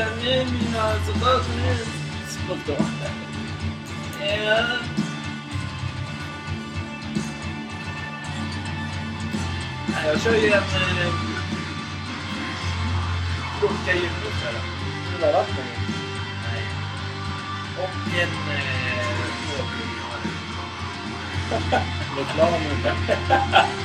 sedan nu mina soldater spontant. Ja. Nej, jag kör ju en... Brocka julmust här. Det där vatten i. Nej. Och en... Eh. Reklamen.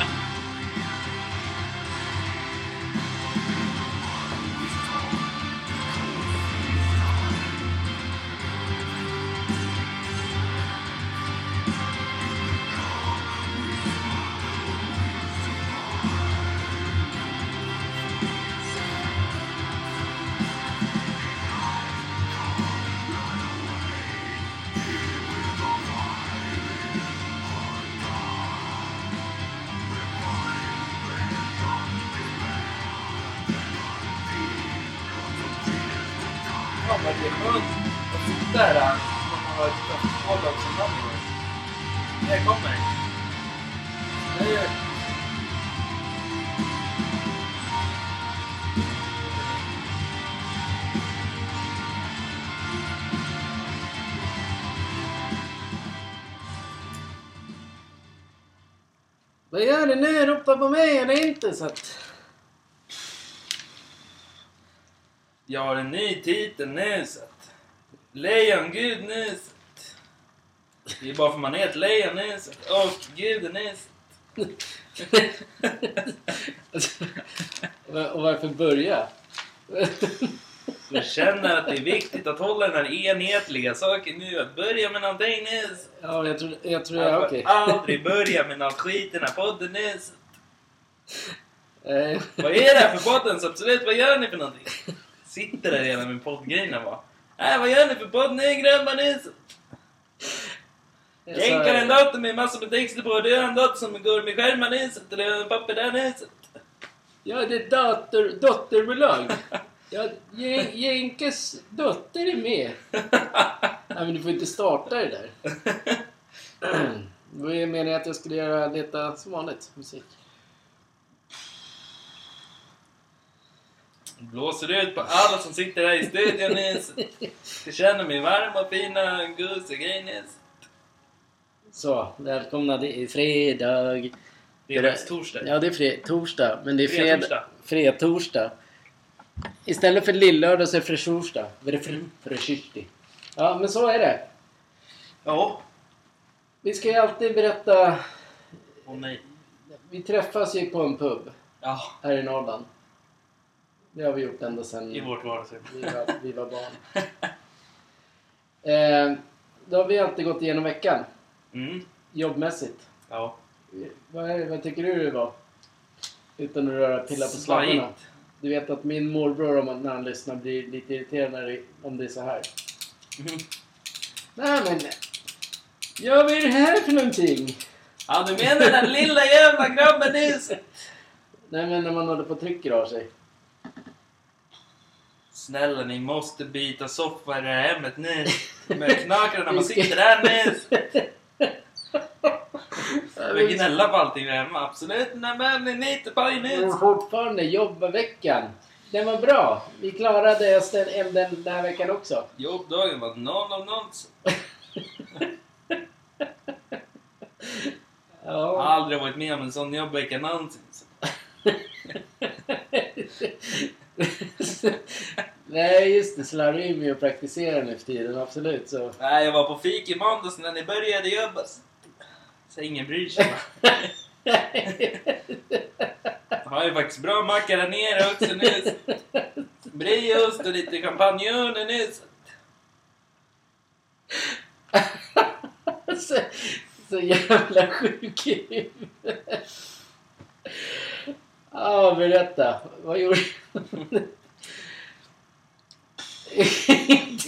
Vad gör ni nu? Ropa på mig eller inte? Så att... Jag har en ny titel nu så att... Lejongud nu så att... Det är bara för man är ett lejon nu så att... Och guden nu så Och varför börja? Jag känner att det är viktigt att hålla den här enhetliga saken nu. Att börja med någonting nu. så- Ja, jag tror, jag tror Jag Okej. aldrig börja med någon skit i den här podden nu. så- Eh, Vad är det här för podden? Så absolut, vad gör ni för någonting? Sitter där redan med poddgrejerna bara. Äh, vad gör ni för podd nu grabbar jag Jänkar en dator med massor med texter på. Du har en dator som går med skärmar har en papper där nu. så- Ja, det är dator, dotterbolag. Ja, Jen- Jenkes dotter är med. Nej, men du får inte starta det där. Var ju meningen att jag skulle göra leta som vanligt musik. Blåser ut på alla som sitter här i studion så- Jag känner mig varm och fina nu. Så, välkomna. Det är fredag. Det är faktiskt torsdag. Ja, det är fred, torsdag. Men det är Fredtorsdag. fredag. Fredtorsdag. Istället för lillördag så är det för fräschisti? Ja, men så är det. Ja. Vi ska ju alltid berätta. Åh nej. Vi träffas ju på en pub Ja. här i Norrland. Det har vi gjort ända sedan I vårt vardagsrum. vi var, vi var barn. Eh, då har vi alltid gått igenom veckan. Mm. Jobbmässigt. Ja. Vad, är, vad tycker du det var? Utan att röra pilla på sladdarna. Du vet att min morbror om när han lyssnar blir lite irriterad när det, om det är så här. Mhm. Nej men... Ja vad är det här för någonting? Ja, du menar den där lilla jävla grabben nyss? Nej men när man håller på och trycker av sig. Snälla, ni måste byta soffa i det här hemmet nu. Börjar knaka när man sitter där nu. Vi gnälla på allting där hemma. Absolut, nej men ni är inte. Men fortfarande jobbveckan. Den var bra. Vi klarade oss den, den, den, här veckan också. Jobbdagen var noll av noll. Jag har aldrig varit med om en sån jobbvecka någonsin. Nej just det, slarvar ju med att praktisera nu för tiden. Absolut så. Nej, jag var på fik i måndags när ni började jobba. Så ingen bryr sig. Jag har ju faktiskt bra macka där nere också nu. Brieost och lite champagneöl nu. så, så jävla sjuk i huvudet. Ja, berätta. Vad gjorde du?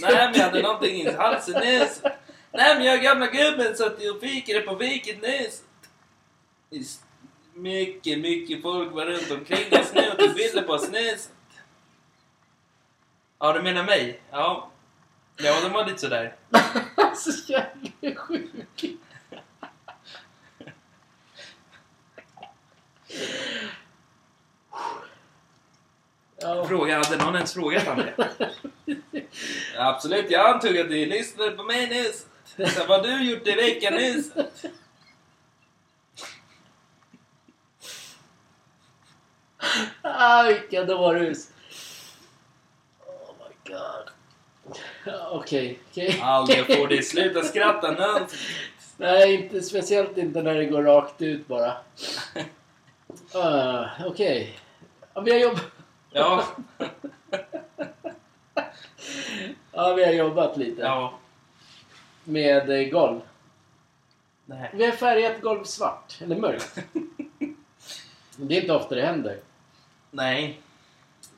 Nej, men jag hade någonting i halsen nu. Nej, men jag gamla gubben så att jag fikade på. Det är Mycket, mycket folk var runt omkring oss nu och tog bilder på oss nu. Ja, du menar mig? Ja. Ja, de var lite sådär. Så jävla sjuk. Ja, Fråga, hade någon ens frågat han det? Absolut, jag antog att du lyssnade på mig nyss. Så vad har du gjort i veckan nyss? ah, vilka dårhus. Oh my god. Okej, okej. Aldrig får dig sluta skratta någonsin. Nej, inte, speciellt inte när det går rakt ut bara. Uh, okej. Ja, vi har jobbat... Ja, Ja, vi har jobbat lite. ja. Med eh, golv. Nej. Vi har färgat golv svart, eller mörkt. Det är inte ofta det händer. Nej.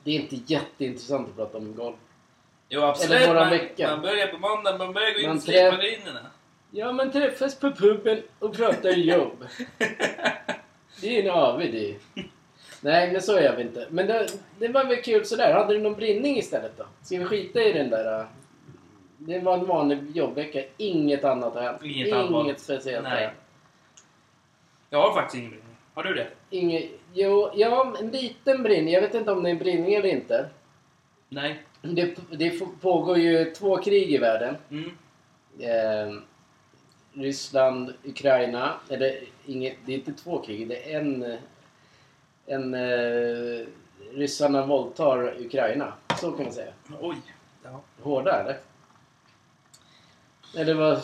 Det är inte jätteintressant att prata om golv. Jo, absolut. Eller våran Man, vecka. man börjar på måndag, man börjar gå in i slipmaskinerna. Ja, man träffas på puben och pratar jobb. Det är en AV det. Nej, men så gör vi inte. Men det, det var väl kul sådär. Hade du någon brinning istället då? Ska vi skita i den där? Det var en vanlig jobbvecka. Inget annat har hänt. Inget allvarligt. speciellt har hänt. Jag har faktiskt ingen brinning. Har du det? Inget, jo, ja, en liten brinning. Jag vet inte om det är en brinning eller inte. Nej. Det, det pågår ju två krig i världen. Mm. Eh, Ryssland, Ukraina. Eller inget, det är inte två krig, det är en... en eh, ryssarna våldtar Ukraina. Så kan man säga. Oj. Ja. Hårda eller? Eller vad,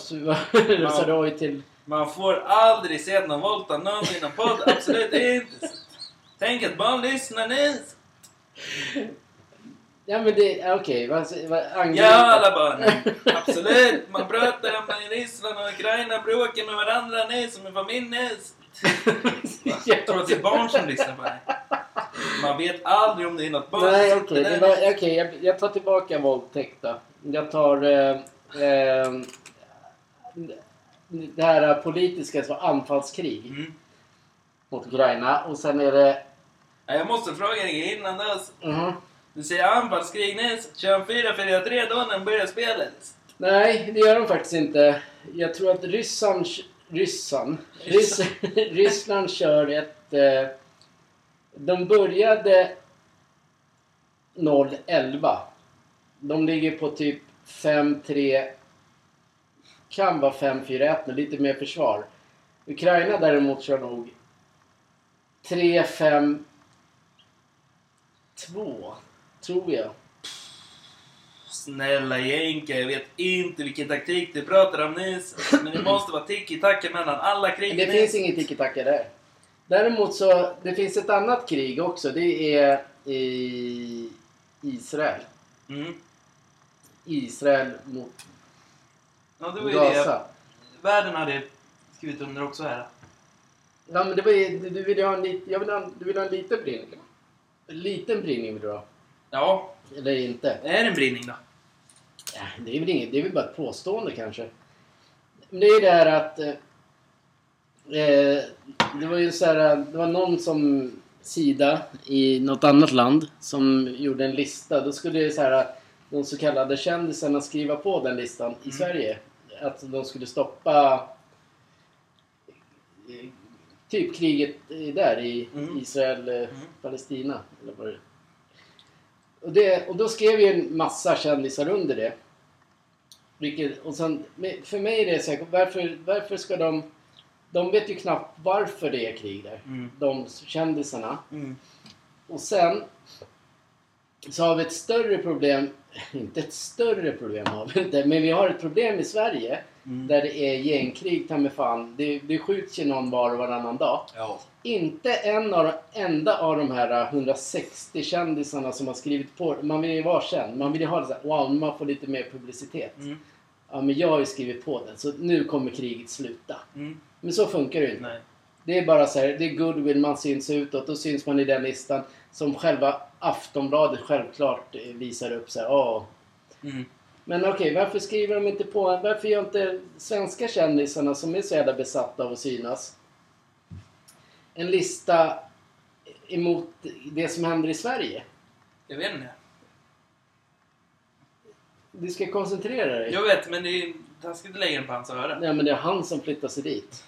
sa oj till? Man får aldrig se någon volta någon i någon podd. Absolut inte. Tänk att barn lyssnar nu. Ja men det, okej. vad, vad, angriper- Ja, alla barnen. Absolut. Man pratar om Ryssland och Ukraina bråkar med varandra nu som en familj nu. Jag tror att det är barn som lyssnar på det. Man vet aldrig om det är något barn Nej okej, var- okej, jag, jag tar tillbaka våldtäkt då. Jag tar eh, eh, det här politiska, så anfallskrig Mm. mot Ukraina. Och sen är det... Ja, Jag måste fråga dig innan dess. Mhm. Du säger anfallskrig nu. Kör 4-4-3 då när de börjar spelet. Nej, det gör de faktiskt inte. Jag tror att Ryssland... Ryssan? Ryss, Ryssland kör ett... Eh, de började 0-11. De ligger på typ 5-3... Kan vara 5-4-1 nu, lite mer försvar. Ukraina däremot kör nog 3-5-2. Tror jag. Snälla jänka, jag vet inte vilken taktik du pratar om nyss. Men det måste vara tiki-taka mellan alla krig Det finns inget tiki-taka där. Däremot så, det finns ett annat krig också. Det är i Israel. Mm. Israel mot Ja, det var ju det. Gaza. Världen hade skrivit under också här. Ja men det var ju, du vill ju ha en liten, jag vill ha en, du vill ha en liten brinning. En liten brinning vill du ha. Ja, Eller inte. det är en brinning då. Ja, det är väl inget, det är väl bara ett påstående kanske. Men det är ju det här att... Eh, eh, det var ju så här, det var någon som Sida i något annat land som gjorde en lista. Då skulle ju så här, de så kallade kändisarna skriva på den listan i Mm. Sverige. Att de skulle stoppa eh, typ kriget där i Mm. Israel, eh, Mm. Palestina. Eller vad det. Och, det, och då skrev ju en massa kändisar under det. Vilket, och sen, för mig är det så här, varför, varför ska de... De vet ju knappt varför det är krig där. Mm. De kändisarna. Mm. Och sen så har vi ett större problem. Inte ett större problem har vi inte. Men vi har ett problem i Sverige. Mm. Där det är gängkrig, ta mig fan. Det, det skjuts ju någon var och varannan dag. Ja. Inte en av, enda av de här 160 kändisarna som har skrivit på Man vill ju vara känd. Man vill ju ha det så här, wow, man får lite mer publicitet. Mm. Ja, men jag har ju skrivit på den, så nu kommer kriget sluta. Mm. Men så funkar det ju inte. Nej. Det är bara så här, det är goodwill, man syns utåt. Då syns man i den listan som själva Aftonbladet självklart visar upp så här, åh. Mm. Men okej, varför skriver de inte på, varför gör inte svenska kändisarna som är så jävla besatta av att synas en lista emot det som händer i Sverige? Jag vet inte. Du ska koncentrera dig. Jag vet, men det är taskigt att lägga den på hans öra. Ja, men det är han som flyttar sig dit.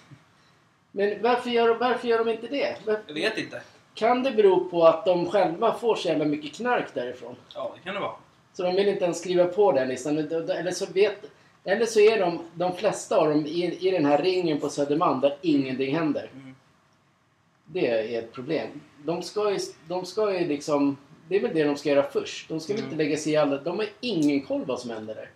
Men varför gör, varför gör de inte det? Var, Jag vet inte. Kan det bero på att de själva får så jävla mycket knark därifrån? Ja, det kan det vara. Så de vill inte ens skriva på den listan. Eller så, vet, eller så är de, de flesta av dem i, i den här ringen på Södermalm där ingenting händer. Mm. Det är ett problem. De ska ju, de ska ju liksom... Det är väl det de ska göra först. De ska Mm. inte lägga sig i alla... De har ingen koll vad som händer där.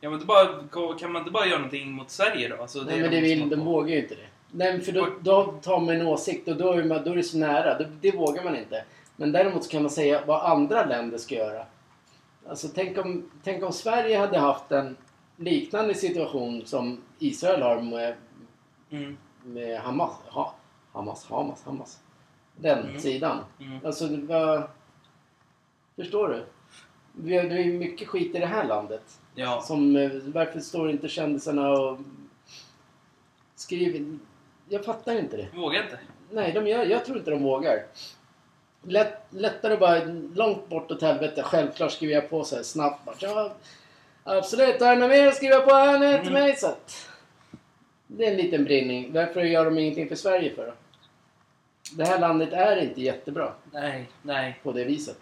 Ja, men det bara, kan man inte bara göra någonting mot Sverige då? Alltså, Nej men det de vill, de vågar ju inte det. Nej för då, då tar man en åsikt och då är, man, då är det så nära. Det, det vågar man inte. Men däremot så kan man säga vad andra länder ska göra. Alltså tänk om, tänk om Sverige hade haft en liknande situation som Israel har med, Mm. med Hamas. Ha, Hamas, Hamas, Hamas. Den Mm. sidan. Mm. Alltså var... Förstår du? Vi har, det är ju mycket skit i det här landet. Ja. Som, eh, varför står inte kändisarna och skriver? Jag fattar inte det. Vågar inte. Nej, de gör, jag tror inte de vågar. Lätt, lättare bara långt bort åt helvete. Självklart skriver jag på så här snabbt. Bara, Ja, absolut, har du något mer att skriva på här nu till Mm. mig? Så att, det är en liten brinning. Varför gör de ingenting för Sverige för då? Det här landet är inte jättebra Nej, nej. på det viset.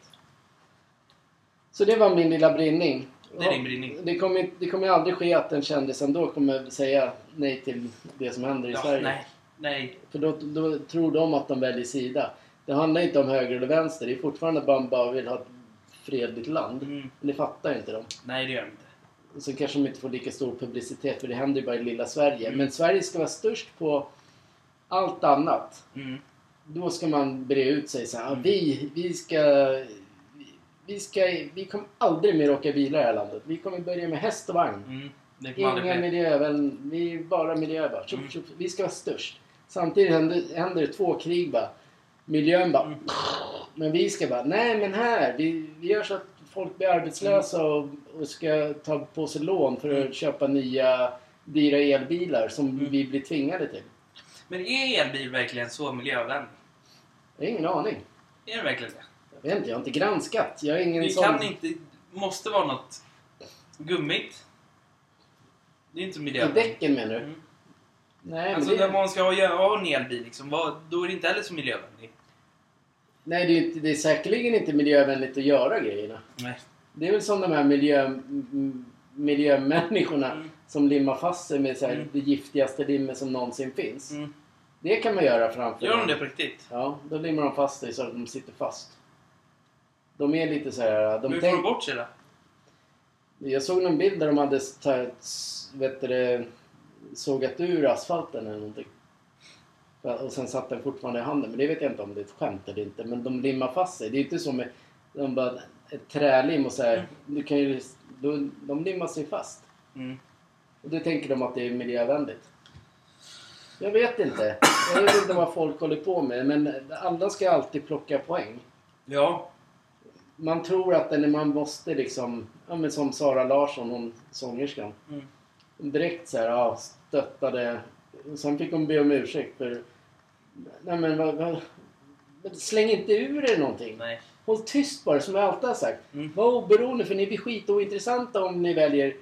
Så det var min lilla brinning. Det är din brinning. Det kommer, det kommer aldrig ske att en kändis ändå kommer säga nej till det som händer i Ja, Sverige. nej. Nej. För då, då tror de att de väljer sida. Det handlar inte om höger eller vänster. Det är fortfarande bara man bara vill ha ett fredligt land. Mm. Men det fattar inte de. Nej, det gör de inte. Och så kanske de inte får lika stor publicitet för det händer ju bara i lilla Sverige. Mm. Men Sverige ska vara störst på allt annat. Mm. Då ska man bre ut sig så här. "Ah, Mm. Vi, vi ska... Vi, ska, vi kommer aldrig mer åka bilar i det här landet. Vi kommer börja med häst och vagn. Mm. Inga miljövän, vi är bara miljövän. Tjup, Mm. Vi ska vara störst. Samtidigt händer, händer det två krig bara. Miljön bara... Mm. Men vi ska bara, nej men här, vi, vi gör så att folk blir arbetslösa och, och ska ta på sig lån för att Mm. köpa nya dyra elbilar som Mm. vi blir tvingade till. Men är elbil verkligen så miljövänlig? Jag har ingen aning. Är det verkligen det? Jag vet inte, jag har inte granskat. Jag är ingen Det sån... kan inte... måste vara något gummigt. Det är inte så I miljövänligt. däcken menar du? Mm. Nej, Alltså det, när man ska ha, ha en elbil, liksom, vad, då är det inte heller så miljövänligt. nej det, är, inte- det är säkerligen inte miljövänligt att göra grejerna. Nej. Det är väl som de här miljö, miljömänniskorna Mm. som limmar fast sig med så här, Mm. det giftigaste limmet som någonsin finns. Mm. Det kan man göra framför Gör de det på riktigt? Ja, då limmar de fast sig så att de sitter fast. De är lite så här... De Hur får de bort sig då? Jag såg någon bild där de hade vet du, sågat ur asfalten eller någonting. Och sen satt den fortfarande i handen. Men det vet jag inte om det är ett skämt eller inte. Men de limmar fast sig. Det är inte som med de bara, ett trälim och så här. Du kan ju, de, de limmar sig fast. Mm. Och då tänker de att det är miljövänligt. Jag vet inte. Jag vet inte vad folk håller på med. Men alla ska alltid plocka poäng. Ja. Man tror att när man måste liksom, ja men som Sara Larsson, hon sångerskan. Mm. Direkt så här, ja, stöttade. Sen fick hon be om ursäkt för... Nej men vad... vad släng inte ur er någonting. Nej. Håll tyst bara, som jag alltid har sagt. Mm. Var oberoende för ni blir skitointressanta om ni väljer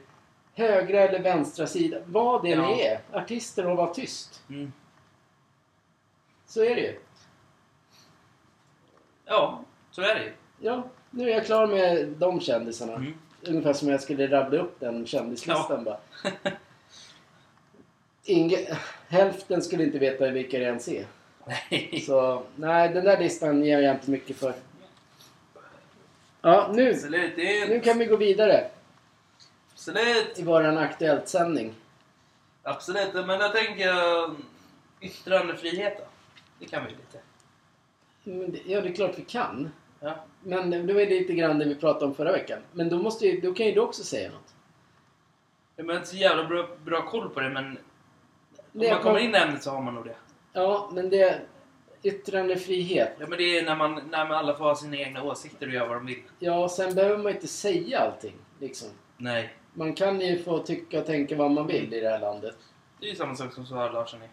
högra eller vänstra sida. Vad det Ja. ni är. Artister och var tyst. Mm. Så är det ju. Ja, så är det ju. Ja, nu är jag klar med de kändisarna. Mm. Ungefär som jag skulle rabbla upp den kändislistan bara. Inge, hälften skulle inte veta vilka det ens är. Nej. Så nej, den där listan ger jag inte mycket för. Ja, nu, Absolut. Det är nu kan vi gå vidare Absolut. i våran Aktuellt-sändning. Absolut. Men jag tänker yttrandefrihet då. Det kan vi lite. Men det- Ja, det är klart vi kan. Ja. Men det var lite grann det vi pratade om förra veckan. Men då, måste ju, då kan ju du också säga något. Jag har inte så jävla bra, bra koll på det men om Det man kommer kom- in i ämnet så har man nog det. Ja, men det yttrandefrihet. Ja men det är när man, när man alla får ha sina egna åsikter och göra vad de vill. Ja, sen behöver man inte säga allting. Liksom. Nej. Man kan ju få tycka och tänka vad man vill i det här landet. Det är ju samma sak som Sara Larsson är.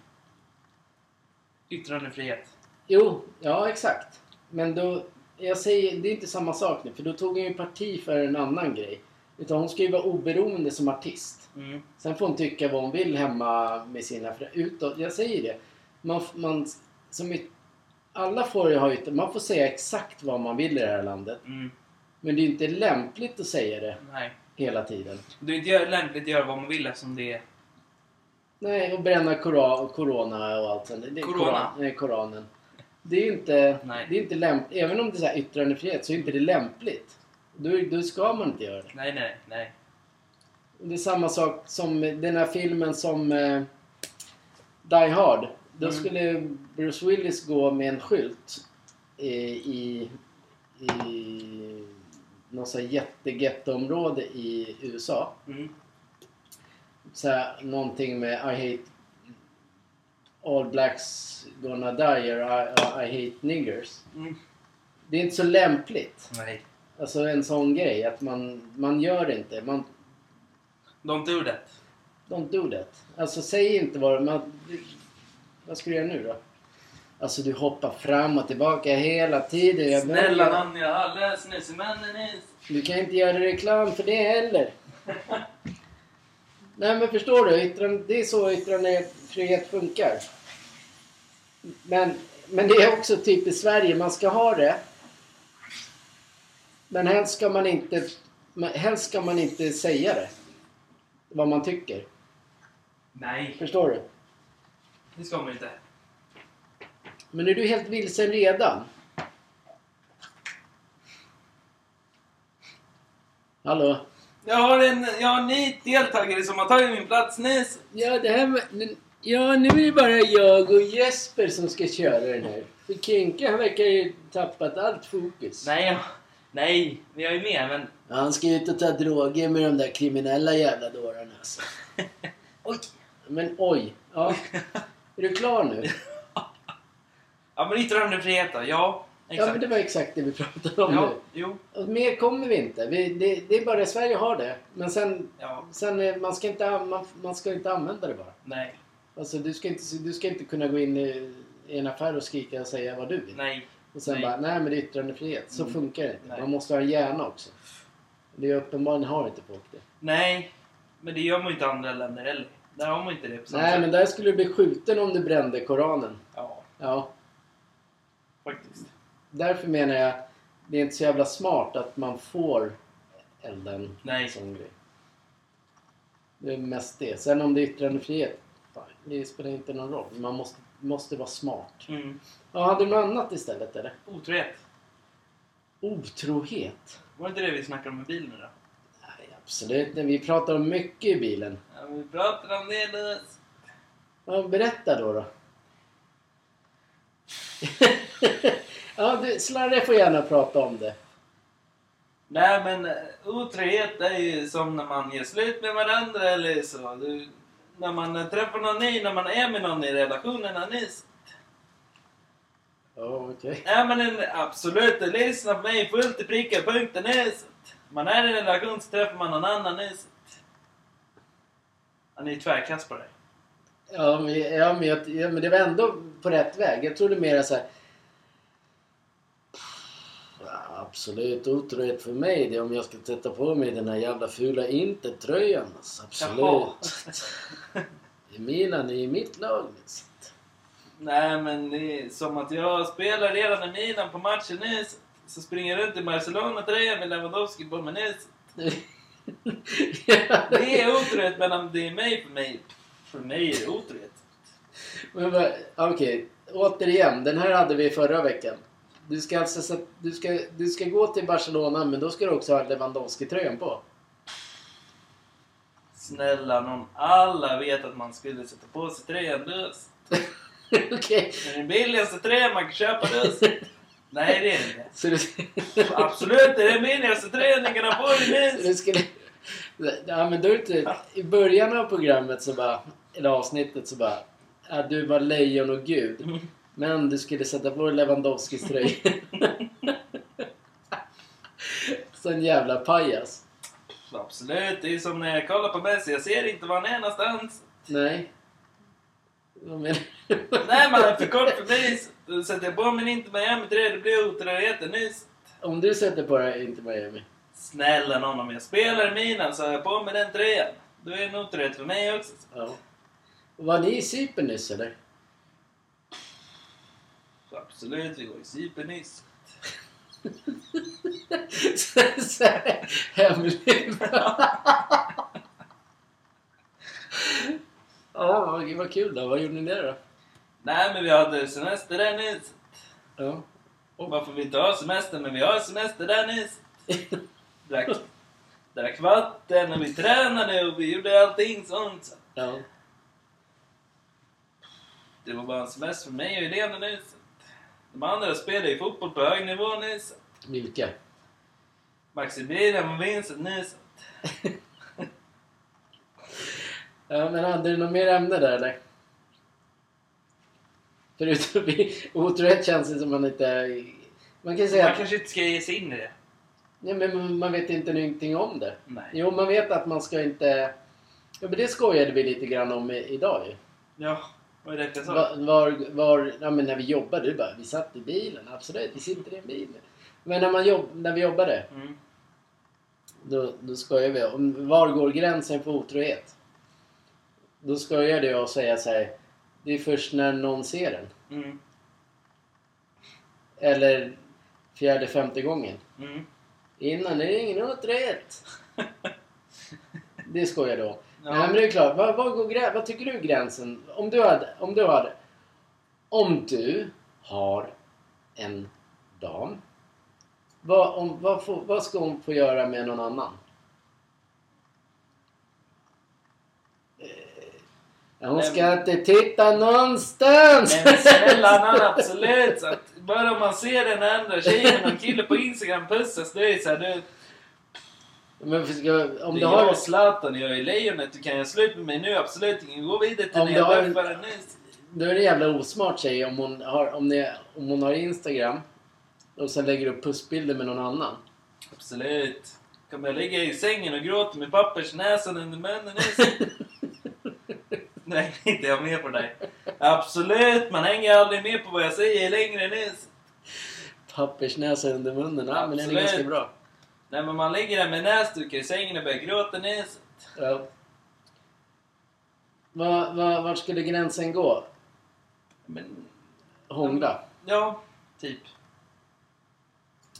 Yttrandefrihet. Jo, ja exakt. Men då, jag säger, det är inte samma sak nu. För då tog han ju parti för en annan grej. Utan hon ska ju vara oberoende som artist. Mm. Sen får hon tycka vad hon vill hemma med sina föräldrar. Utåt, jag säger det. Man, man, som i, alla får ju ha ytter, man får säga exakt vad man vill i det här landet. Mm. Men det är inte lämpligt att säga det Nej. hela tiden. Det är inte lämpligt att göra vad man vill eftersom det är... Nej, och bränna kora, corona och allt sånt. Det Corona. Koran, nej, Koranen. Det är inte, Nej. det är inte lämpligt. Även om det är så här yttrandefrihet så är inte det lämpligt. Då, då ska man inte göra det. Nej, nej, nej. Det är samma sak som den här filmen som eh, Die Hard. Då Mm. skulle Bruce Willis gå med en skylt i, i, i något jättegettoområde i USA. Mm. Så här, någonting med I hate all blacks gonna die or I, I hate niggers. Mm. Det är inte så lämpligt. Nej. Alltså en sån grej att man, man gör det inte. Man, Don't do that. Don't do that. Alltså säg inte vad man, Vad ska du göra nu då? Alltså du hoppar fram och tillbaka hela tiden. Jag Snälla börjar- nån, jag har läst Nisse Du kan inte göra reklam för det heller. Nej men förstår du? Yttrande, det är så yttrandefrihet funkar. Men, men det är också typ i Sverige, man ska ha det. Men helst ska man inte, helst ska man inte säga det. Vad man tycker. Nej, Förstår du? det ska man inte. Men är du helt vilsen redan? Hallå? Jag har en, jag har en ny deltagare som har tagit min plats Nisse. Ja, det här med, Ja, nu är det bara jag och Jesper som ska köra den här. För Kinke, han verkar ju tappat allt fokus. Nej, jag, nej, men jag är med men... Ja, han ska ut och ta droger med de där kriminella jävla dårarna alltså. Oj! Men oj. Ja. Är du klar nu? Ja men yttrandefrihet då, ja. Ja, Exakt. men det var exakt det vi pratade om ja, nu. jo, Och mer kommer vi inte. Vi, det, det är bara Sverige har det. Men sen, ja, sen eh, man, ska inte, man, man ska inte använda det bara. nej, Alltså du ska inte, du ska inte kunna gå in i, i en affär och skrika och säga vad du vill. nej. Och sen Nej. bara, nej men det är yttrandefrihet. Så Mm. funkar det inte. Nej. Man måste ha en hjärna också. Det är uppenbarligen har inte folk det. Nej, men det gör man ju inte i andra länder heller. Där har man inte det på samma Nej sätt. men där skulle du bli skjuten om du brände Koranen. Ja, Ja. faktiskt. Därför menar jag, det är inte så jävla smart att man får elda en Nej. sån grej. Det är mest det. Sen om det är yttrandefrihet, fan, det spelar inte någon roll. Man måste, måste vara smart. Mm. Ja, hade du något annat istället eller? Otrohet. Otrohet? Var det inte det vi snackade om i bilen idag? Nej, absolut inte. Vi pratar om mycket i bilen. Ja, vi pratade om det nyss. Ja, berätta då då. ja, du, Slarre får gärna prata om det. Nej men eh, otrohet är ju som när man gör slut med varandra eller så. Du, när man eh, träffar någon ny, när man är med någon i relationerna nyss. Ja, okej. Ja men en, absolut, lyssna på mig fullt i pricka punkten nyss. Man är i en relation så träffar man någon annan nyss. Han är ju tvärkast på det. Ja, men, ja, men, jag, ja, men det var ändå på rätt väg. Jag trodde mer så här... Ja, absolut otrohet för mig det är om jag ska sätta på mig den här jävla fula Inter-tröjan. Alltså, absolut. Jaha. Det är Milan i mitt lag. Liksom. Nej men det är som att jag spelar redan i Milan på matchen nyss. Så springer jag runt i Barcelona-tröjan med Lewandowski på mig nyss. Det är otrohet men det är mig för mig. För mig är det otrohet. Men Okej, återigen. Den här hade vi förra veckan. Du ska alltså så, du ska, du ska gå till Barcelona men då ska du också ha Lewandowski-tröjan på. Snälla någon, alla vet att man skulle sätta på sig tröjan löst. Okej. Det är den billigaste tröjan man kan köpa löst. Nej det är det inte. Så du, Absolut, det är den billigaste tröjan ni kan ha på er minst. du skulle... Ja men då är inte... I början av programmet så bara... Eller avsnittet så bara... Ja, du var lejon och gud. Men du skulle sätta på dig Lewandowskis tröja. Sån jävla pajas. Absolut, det är som när jag kollar på Messi. Jag ser inte var han är någonstans. Nej. Vad menar du? Nej man är för kort för mig. Sätter jag på mig inte Miami-tröja, det blir otroheten nyss. Om du sätter på dig inte Miami. Snälla någon om jag spelar i Milan så har jag på mig den tröjan. Då är det nog rätt för mig också. Ja. Var ni i Cypern nyss eller? Så absolut, vi var i här Hemligt. Ja, vad- vad kul då. Vad gjorde ni där då? Nej men vi hade semester där nyss. Ja. Och varför vi inte har semester, men vi har semester där nyss. Drack, drack vatten och vi tränade och vi gjorde allting sånt. Så ja. Det var bara en semester för mig och Helena nyss. De andra spelade ju fotboll på hög nivå nyss. Vilka? Maximilian och Vincent nyss. Ja, men hade du något mer ämne där eller? Förutom otrohet känns det som man inte... Man kan säga Man kanske inte ska ge sig in i det. nej, men man vet inte någonting om det. Nej. Jo, man vet att man ska inte... Ja, men det skojade vi lite grann om idag ju. Ja, vad jag sa? Var, var, var, ja, men när vi jobbade, det bara, vi satt i bilen. Absolut, vi sitter i en bil. Men när, man jobb, när vi jobbade, Mm. då, då skojade vi om var går gränsen för otrohet? Då skojade jag och säga så här, det är först när någon ser den. Mm. Eller fjärde, femte gången. Mm. Innan är det ingen otrohet. Det skojade jag om. Ja. Nej men det är klart, vad, vad, går vad tycker du gränsen? Om du hade, om du hade, om du har en dam. Vad, om, vad, får, vad ska hon få göra med någon annan? Eh, Hon ska inte titta någonstans! Men snälla nån absolut. Så att bara man ser den andra tjejen och en kille på Instagram pussas, det är så här, du, Men ska, om det du har... jag och Zlatan, jag är lejonet, du kan göra slut med mig nu, absolut. Du kan gå vidare till Om när du jag har en- träffar. Då är det jävla osmart tjej om hon har, om ni, om hon har Instagram och sen lägger upp pussbilder med någon annan. Absolut. Kommer jag ligga i sängen och gråta med pappersnäsan under munnen? Nej, inte jag med på dig. Absolut, man hänger aldrig med på vad jag säger längre nyss. Pappersnäsa under munnen. Ja, men den är Absolut. ganska bra. Nej men man ligger där med näsdukar i sängen och börjar gråta nyss. Ja. Var, var, vart skulle gränsen gå? Men, Hångla? ja, typ.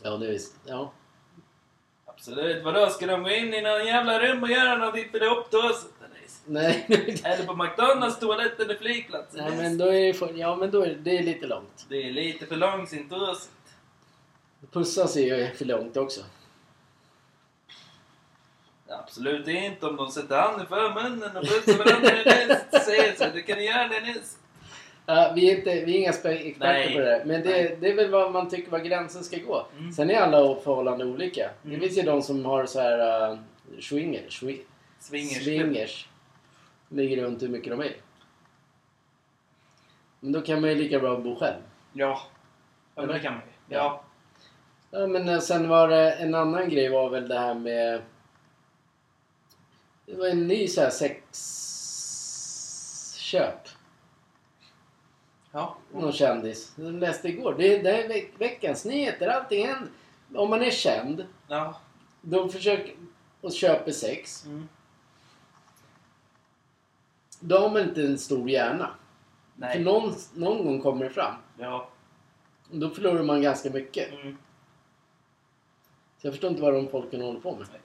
Ja, det visst. Ja. Absolut. Vadå, ska de gå in i någon jävla rum och göra något då? Nej, Eller på McDonalds toalett eller flygplatsen? Nej men då är det, för, ja, men då är det, det är lite långt. Det är lite för långsint åsikt. Pussas är ju för långt också. Absolut inte om de sätter handen för munnen och pussar varandra i näst. Säger så, du kan göra det nyss. Ja, vi, är inte, vi är inga experter Nej. på det där. Men det, det är väl vad man tycker var gränsen ska gå. Mm. Sen är alla förhållanden olika. Det Mm. finns ju de som har så här uh, swinger, swi- Swingers. swingers. Ligger runt hur mycket de vill. Men då kan man ju lika bra bo själv. Ja. Ja, det kan man ju. Ja. Ja, men eh, sen var det en annan grej var väl det här med... Det var en ny så här sexköp. Ja. Någon kändis. Jag läste igår. Det, det är veck- veckans nyheter. Allting händer. Om man är känd, Ja. då försöker och köper sex. Mm. Då har man inte en stor hjärna. För Nej. någon, någon gång kommer det fram. Ja. Då förlorar man ganska mycket. Mm. Så jag förstår inte vad de folken håller på med. Nej.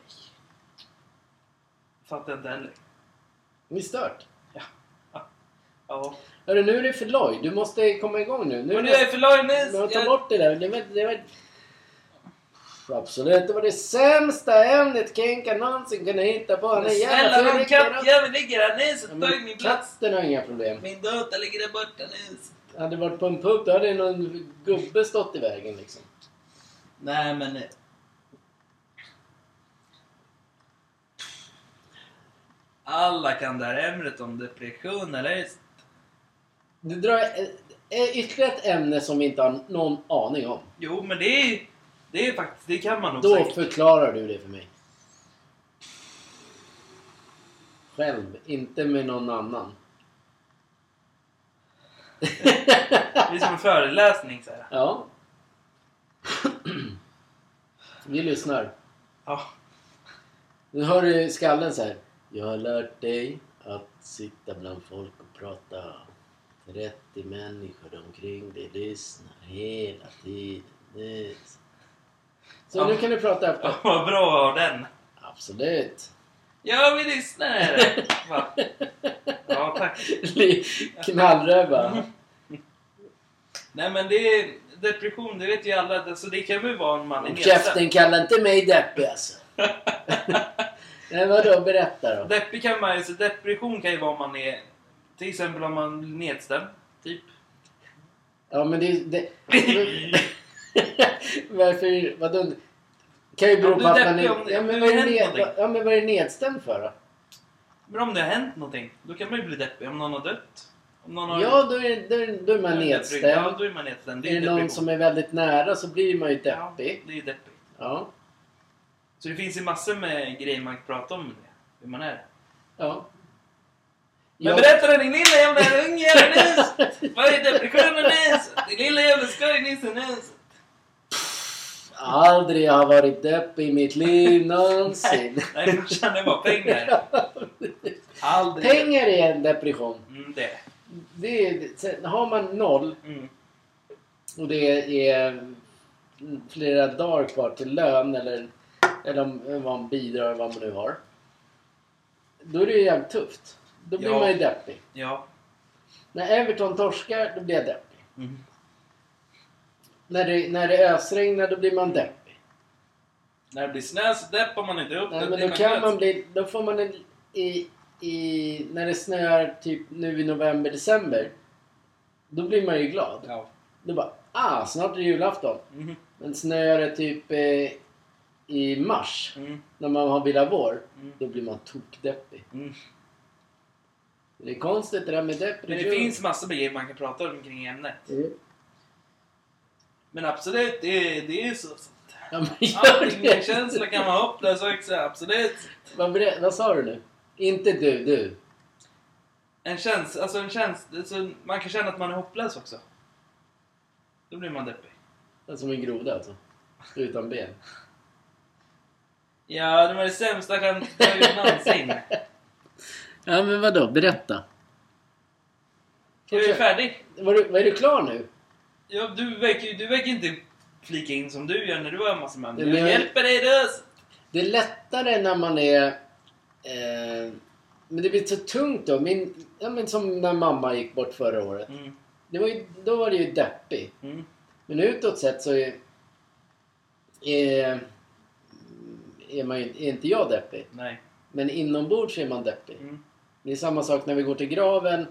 Fattar inte heller. Det är stört. Ja. Hörru, nu är det för loj. Du måste komma igång nu. Nu Men jag är för lång nyss. Men ta Jag- bort det där. Det var, det var... Absolut, det var det sämsta ämnet Kenka någonsin kunde hitta på. Men snälla förryckare. kattjävel ligger här Ja, och men tagit min plats. Katten har inga problem. Min data ligger där borta nyss. Hade det varit på en pub då hade någon gubbe stått i vägen liksom. Nej men... Alla kan det här ämnet om depression eller? Du drar eh, eh, ytterligare ett ämne som vi inte har någon aning om. Jo men det är det är faktiskt, det kan man nog Då säkert. förklarar du det för mig. Själv, inte med någon annan. Det är som en föreläsning så här. Ja. Vi lyssnar. Ja. Nu hör du skallen så här. Jag har lärt dig att sitta bland folk och prata. 30 människor omkring dig lyssnar hela tiden. Det- Så Ja. nu kan du prata efter. Ja, vad bra av den. Absolut. Ja, vi lyssnar! Va? Ja, tack. Knallröva. Nej men det är depression, det vet ju alla. Alltså, det kan väl vara om man nedstämd. käften kalla inte mig deppig alltså. Nej vadå, berätta då. Deppig kan man ju, så depression kan ju vara om man är... Till exempel om man blir nedstämd. Typ. Ja men det... det varför, vadå? Kan ju bero på att är man är... om det- Ja men vad är ned, ja, men vad är nedstämd för då? Men om det har hänt någonting, då kan man ju bli deppig. Om någon har dött. Om någon har... Ja, då är, då är, då är man Ja, nedstämd. då är man nedstämd. Det Är det någon som är väldigt nära så blir man ju Ja, deppig. det är deppigt. Ja. Så det finns ju massor med grejer man kan prata om det. Hur man är. Ja. Men Ja. berätta din lilla jävla ungjävel nyss! Vad är depressionen nyss? Din lilla jävla skojnisse nyss! Aldrig har varit deppig i mitt liv någonsin. Nej, farsan, det var pengar. Aldrig. Pengar är en depression. Mm, det. Det är, har man noll Mm. och det är flera dagar kvar till lön eller, eller om om man bidrar vad man nu har. Då är det ju jävligt tufft. Då blir Ja. man ju deppig. Ja. När Everton torskar, då blir jag deppig. Mm. När det, när det ösregnar, då blir man deppig. När det blir snö så deppar man inte upp. Nej, men då kan man bli... Då får man en... I, i, när det snöar typ nu i november, december. Då blir man ju glad. Ja. Då bara, ah, snart är det julafton. Mm. Men snöar det typ eh, i mars, Mm. när man har vill ha vår, Mm. då blir man tokdeppig. Mm. Det är konstigt det där med Men depression. det finns massor med grejer man kan prata om kring ämnet. Mm. Men absolut, det, är- det är så. Ja, men känsla kan vara hopplös också, absolut. Vad, vad sa du nu? Inte du, du. En känsla, alltså en känsla, alltså man kan känna att man är hopplös också. Då blir man deppig. Som en groda alltså. Utan ben. Ja, det var det sämsta skämtet någonsin. Ja men vadå, berätta. Är du färdig? Var du, var är du klar nu? Ja, du verkar ju du verkar inte flika in som du gör när du har massor med Nej, Jag jag- hjälper dig du! Det är lättare när man är... Eh, men det blir så tungt då. Min, ja, men som när mamma gick bort förra året. Mm, Det var ju, då var det ju deppig. mm, Men utåt sett så är, är, är, man ju, är inte jag deppig. nej. Men inombords är man deppig. Mm, Det är samma sak när vi går till graven.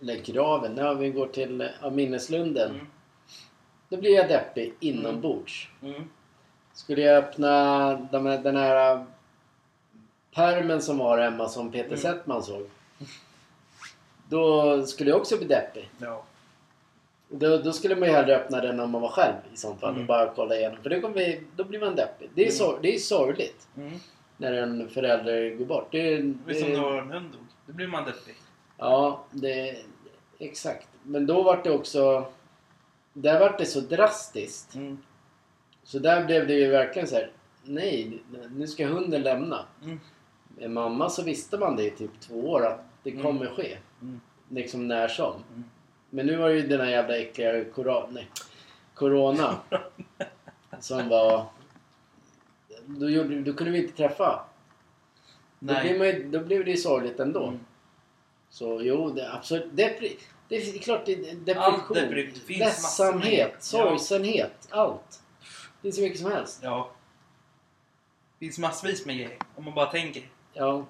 Eller graven, när vi går till ja, minneslunden. mm, Då blir jag deppig inombords. mm, Skulle jag öppna de den här pärmen som var hemma som Peter Mm. Settman såg. Då skulle jag också bli deppig. ja. Då, då skulle man ju hellre öppna den om man var själv i sånt fall Mm. och bara kolla igenom. För då, kommer vi, då blir man deppig. Det är, Mm. sor- det är sorgligt Mm. när en förälder går bort. Det, är- Det är som det, när en hund dog. Då blir man deppig. Ja, det, exakt. Men då var det också... Där var det så drastiskt. Mm, Så där blev det ju verkligen så här. Nej, nu ska hunden lämna. mm, Med mamma så visste man det i typ två år att det Mm. kommer ske. mm, Liksom när som. Men nu var det ju den här jävla äckliga corona, nej, corona som var... Då, gjorde, då kunde vi inte träffa. Då Nej. blev, man, ju- då blev det ju sorgligt ändå. Mm. Så jo, det, absolut. Depri, det är klart det är Allt depression. det finns ledsamhet, Ja. sorgsenhet, allt. Det finns så mycket som helst. Ja. Det finns massvis med grejer. Om man bara tänker. Ja.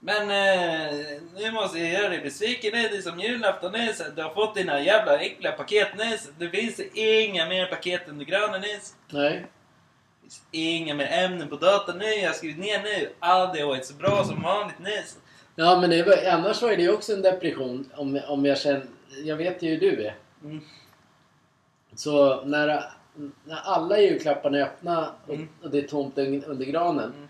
Men eh, nu måste jag göra dig besviken. Det är som julafton Nisse. Du har fått dina jävla äckliga paket Nisse. Det finns inga mer paket under granen Nisse. Nej. Det finns inga mer ämnen på datorn nu. Jag har skrivit ner nu. Har varit så bra som vanligt Nisse. Ja, men det var, annars var det ju också en depression om, om jag känner... Jag vet ju hur du är. Mm. Så när, när alla julklapparna är öppna och, Mm. och det är tomt un- under granen Mm.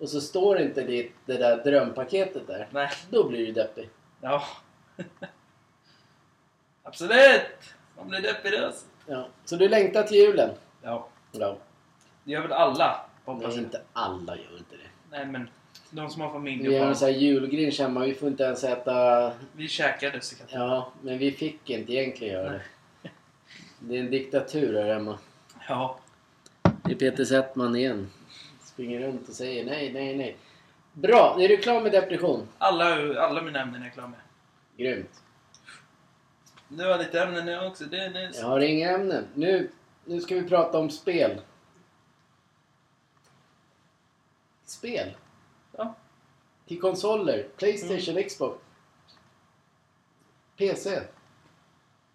Och så står inte det, det där drömpaketet där. Nej. Då blir du deppig. Ja. Absolut! Man blir deppig då. Ja. Så du längtar till julen? Ja. Ja. Det gör väl alla. Hoppas Nej, inte alla gör inte det. Nej men, de som har familj Vi har en sån här julgrinch hemma. Vi får inte ens äta... Vi käkade så. Ja, men vi fick inte egentligen göra det. Det är en diktatur här hemma. Ja. Det är Peter Settman igen. Springer runt och säger nej, nej, nej. Bra! Är du klar med depression? Alla, alla mina ämnen är jag klar med. Grymt. Du har lite ämnen nu också. Det är nice. Jag har inga ämnen. Nu, nu ska vi prata om spel. Spel? Ja. Till konsoler. Playstation, Xbox. PC.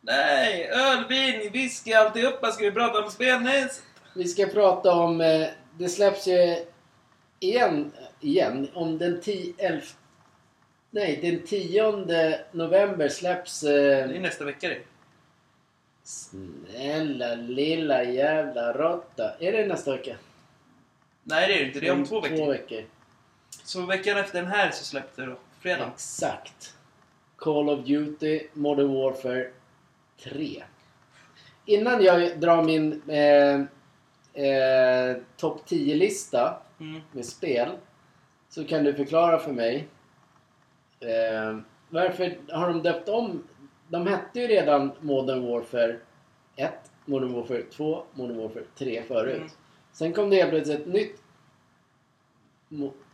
Nej, öl, vin, whisky, alltihopa ska vi prata om spelnäs. Vi ska prata om... Eh, det släpps ju igen, igen om den 10... elf- Nej, den 10 november släpps... Det Eh, är nästa vecka det. snälla lilla jävla råtta. Är det nästa vecka? Nej det är det inte. Det är om två veckor. Två veckor. Så veckan efter den här så släppte det då. Fredag. Exakt. Call of Duty Modern Warfare 3. Innan jag drar min eh, eh, topp 10-lista Mm. med spel så kan du förklara för mig eh, varför har de döpt om? De hette ju redan Modern Warfare 1, Modern Warfare 2, Modern Warfare 3 förut. Mm. Sen kom det helt plötsligt ett nytt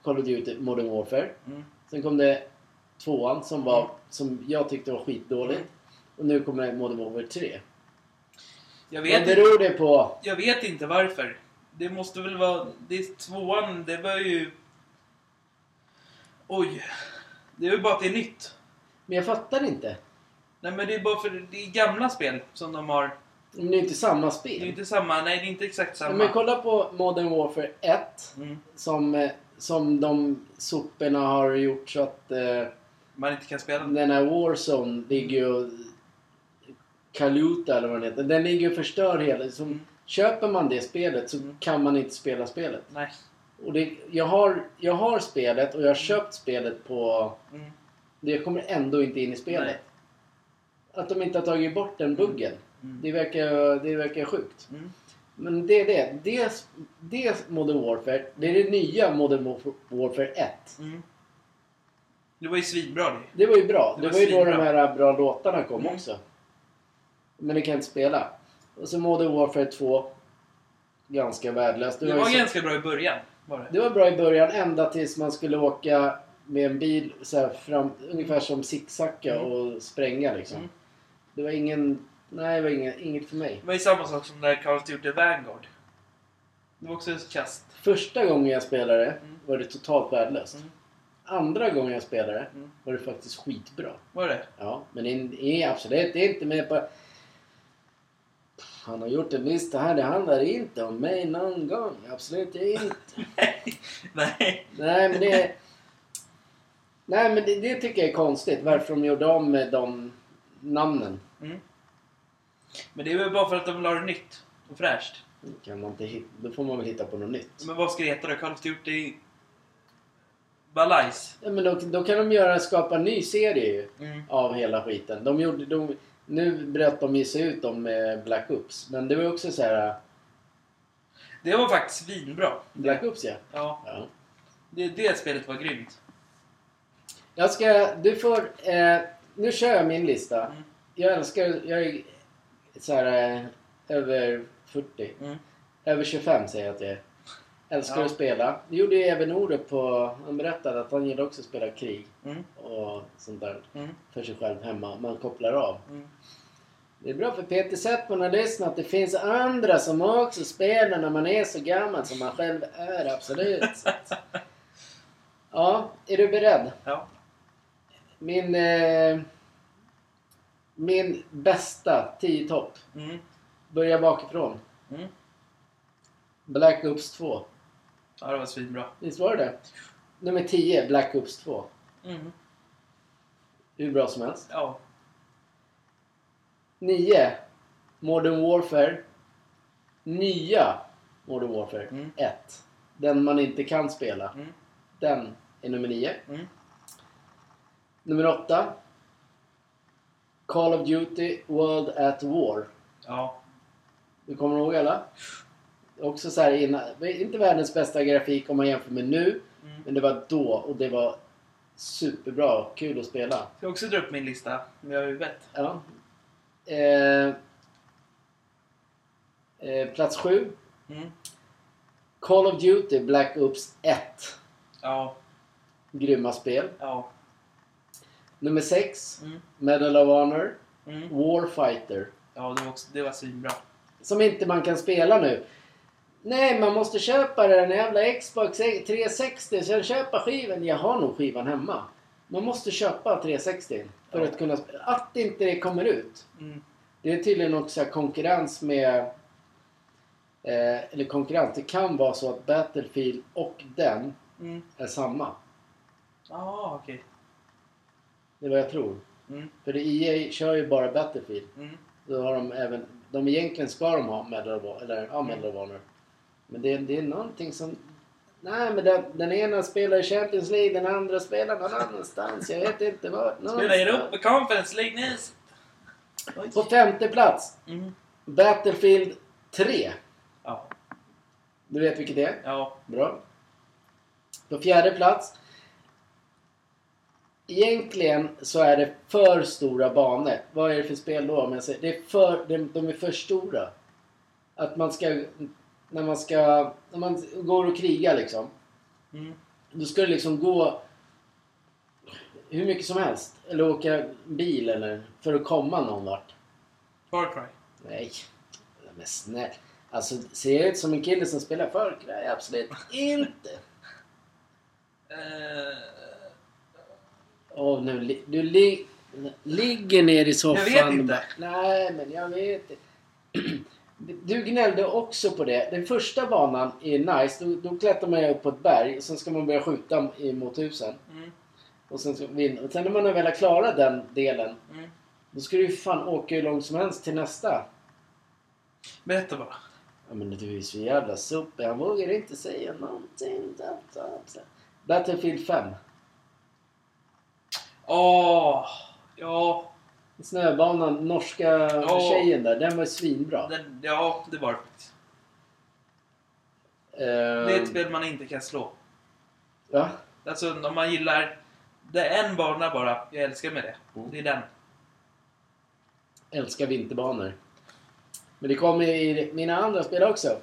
Call of Duty Modern Warfare. Mm. Sen kom det tvåan som, var, som jag tyckte var skitdåligt. Mm. Och nu kommer Modern Warfare 3. Jag Vad vet, inte, beror det på? jag vet inte varför. Det måste väl vara... Det är tvåan, det var ju... Oj. Det är ju bara att det är nytt. Men jag fattar inte. Nej men det är bara för det är gamla spel som de har... Men det är inte samma Det är spel. inte samma, nej det är inte exakt Ja, samma. men kolla på Modern Warfare 1. Mm. Som, eh, som de soporna har gjort så att eh, Man inte kan spela. den här Warzone ligger ju. Kaluta eller vad den heter. Den ligger och förstör hela... Så Mm. Köper man det spelet så Mm. kan man inte spela spelet. Nej. Och det, jag, har, jag har spelet och jag har köpt spelet på... Mm. Det kommer ändå inte in i spelet. Nej. Att de inte har tagit bort den buggen. Mm. Det, verkar, det verkar sjukt. Mm. Men det är det. Det, det Modern Warfare, det är det nya Modern Warf- Warfare 1. Mm. Det var ju svinbra det. Det var ju bra. Det Det var var ju då de här bra låtarna kom Mm. också. Men det kan inte spela. Och så Modern Warfare 2. Ganska värdelöst. Det var ganska bra i början. Var det. det var bra i början ända tills man skulle åka med en bil så fram, ungefär som zigzacka Mm. och spränga liksom. Mm. Det var ingen... Nej, det var inget, inget för mig. Det var ju samma sak som när Call of Duty Vanguard. Det var också kast. Första gången jag spelade Mm. var det totalt värdelöst. Mm. Andra gången jag spelade Mm. var det faktiskt skitbra. Var det? Ja, men det är absolut det är inte med på... Han har gjort en lista här. Det handlar inte om mig någon gång. Absolut inte. Nej. Nej, men det... Nej, men det, det tycker jag är konstigt. Varför de gjorde om med de namnen. Mm. Men det är väl bara för att de la det nytt och fräscht. Kan man inte hitta, då får man väl hitta på något nytt. Men vad ska det heta då? Call of Duty... Balais? Ja, men då, då kan de göra, skapa en ny serie ju. Mm. Av hela skiten. De gjorde, de, nu bröt de ju sig ut om eh, Black Ops. Men det var också så här... Det var faktiskt svinbra. Black Ops ja. Ja. ja. Det, det spelet var grymt. Jag ska... Du får... Eh, nu kör jag min lista. Mm. Jag älskar... Jag är så här... Eh, över 40. Mm. Över 25 säger jag att jag är. Älskar Ja. att spela. Det gjorde ju även Orup på... Han berättade att han gillar också att spela krig. Mm. Och sånt där. Mm. För sig själv hemma. Man kopplar av. Mm. Det är bra för Peter Settman har lyssnat. Det finns andra som också spelar när man är så gammal som man själv är. Absolut. Ja, är du beredd? Ja. Min... Eh, min bästa 10 topp. Mm. Börjar bakifrån. Mm. Black Ops 2. Ja, det var svinbra. Visst var det det? Nummer 10, Black Ops 2. Mm. Hur bra som helst. Ja. 9, Modern Warfare. Nya Modern Warfare Mm. 1. Den man inte kan spela. Mm. Den är nummer 9. Mm. Nummer 8. Call of Duty World at War. Ja. Du kommer ihåg alla? Också så här innan, inte världens bästa grafik om man jämför med nu. Mm. Men det var då och det var superbra. Kul att spela. Ska jag också dra upp min lista? Om jag har huvudet. Ja. Eh, eh, plats 7. Mm. Call of Duty Black Ops 1. Ja. Grymma spel. Ja. Nummer 6. Mm. Medal of Honor. Mm. Warfighter. Ja, det var, också, det var svinbra. Som inte man kan spela nu. Nej, man måste köpa den jävla Xbox 360. Sen köpa skivan. Jag har nog skivan hemma. Man måste köpa 360 för Ja. att kunna. Att inte det kommer ut. Mm. Det är tydligen också konkurrens med... Eh, eller konkurrens. Det kan vara så att Battlefield och den Mm. är samma. Ja, okej. Det är vad jag tror. Mm. För det EA kör ju bara Battlefield. Mm. Då har de även... De egentligen ska de ha Medal of, eller, ja, Medal of Honor. Men det, det är någonting som... Nej, men den, den ena spelar i Champions League, den andra spelar någon annanstans. Jag vet inte var. Spela någonstans. Europa Conference League. Oj. På femte plats, Mm. Battlefield 3. Ja. Du vet vilket det är? Ja. Bra. På fjärde plats. Egentligen så är det för stora banor. Vad är det för spel då? Om jag säger, det är för, de, de är för stora. Att man ska... När man ska... När man går och krigar liksom. Mm. Då ska det liksom gå hur mycket som helst. Eller åka bil eller för att komma någon vart. Far Cry. Nej. Men snäll. Alltså ser jag ut som en kille som spelar Far Cry? Absolut inte. Eh, Åh, nu li- du li- ligger ner i soffan. Jag vet inte. Nej, men jag vet inte. Du gnällde också på det. Den första banan är nice. Då, då klättrar man upp på ett berg och sen ska man börja skjuta mot husen. mm. Och sen. Och sen när man väl har klarat den delen. Mm. Då ska du ju fan åka hur långt som helst till nästa. Berätta bara. Ja men du är så jävla sopig. Han vågar inte säga någonting. Battlefield 5. Åh! Ja. Snöbanan, norska Ja. tjejen där. Den var svinbra. Den, ja, det var det faktiskt. Eh, Det är ett spel man inte kan slå. Ja. Alltså om man gillar... Det är en bana bara jag älskar med det. Mm. Det är den. Älskar vinterbanor. Men det kommer i mina andra spel också.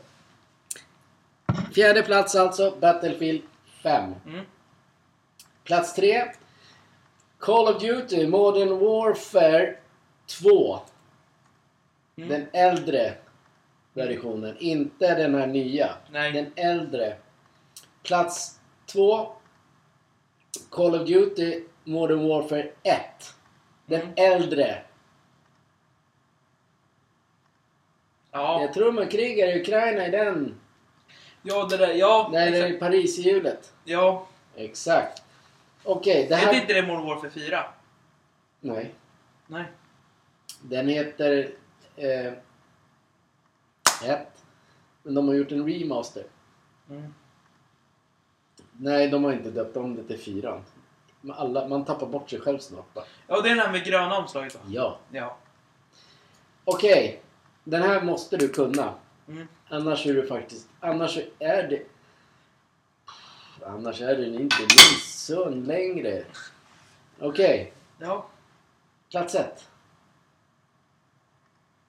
Fjärde plats alltså, Battlefield 5. Mm. Plats 3. Call of Duty Modern Warfare 2. Mm. Den äldre versionen. Inte den här nya. Nej. Den äldre. Plats 2. Call of Duty Modern Warfare 1. Den Mm. äldre. Ja. Jag tror man krigar i Ukraina i den. Ja, det där. Ja. Nej, det är i. Paris i hjulet. Ja. Exakt. Okej, det Hette här... inte det Modern Warfare 4? Nej. Nej. Den heter... Eh, 1. Men de har gjort en remaster. Mm. Nej, de har inte döpt om det till 4. Men Alla, man tappar bort sig själv snart bara. Ja, det är den här med gröna omslaget va? Ja. Ja. Okej. Den här måste du kunna. Mm. Annars är du faktiskt... Annars är det... Annars är den inte min son längre. Okej. Ja. Plats ett.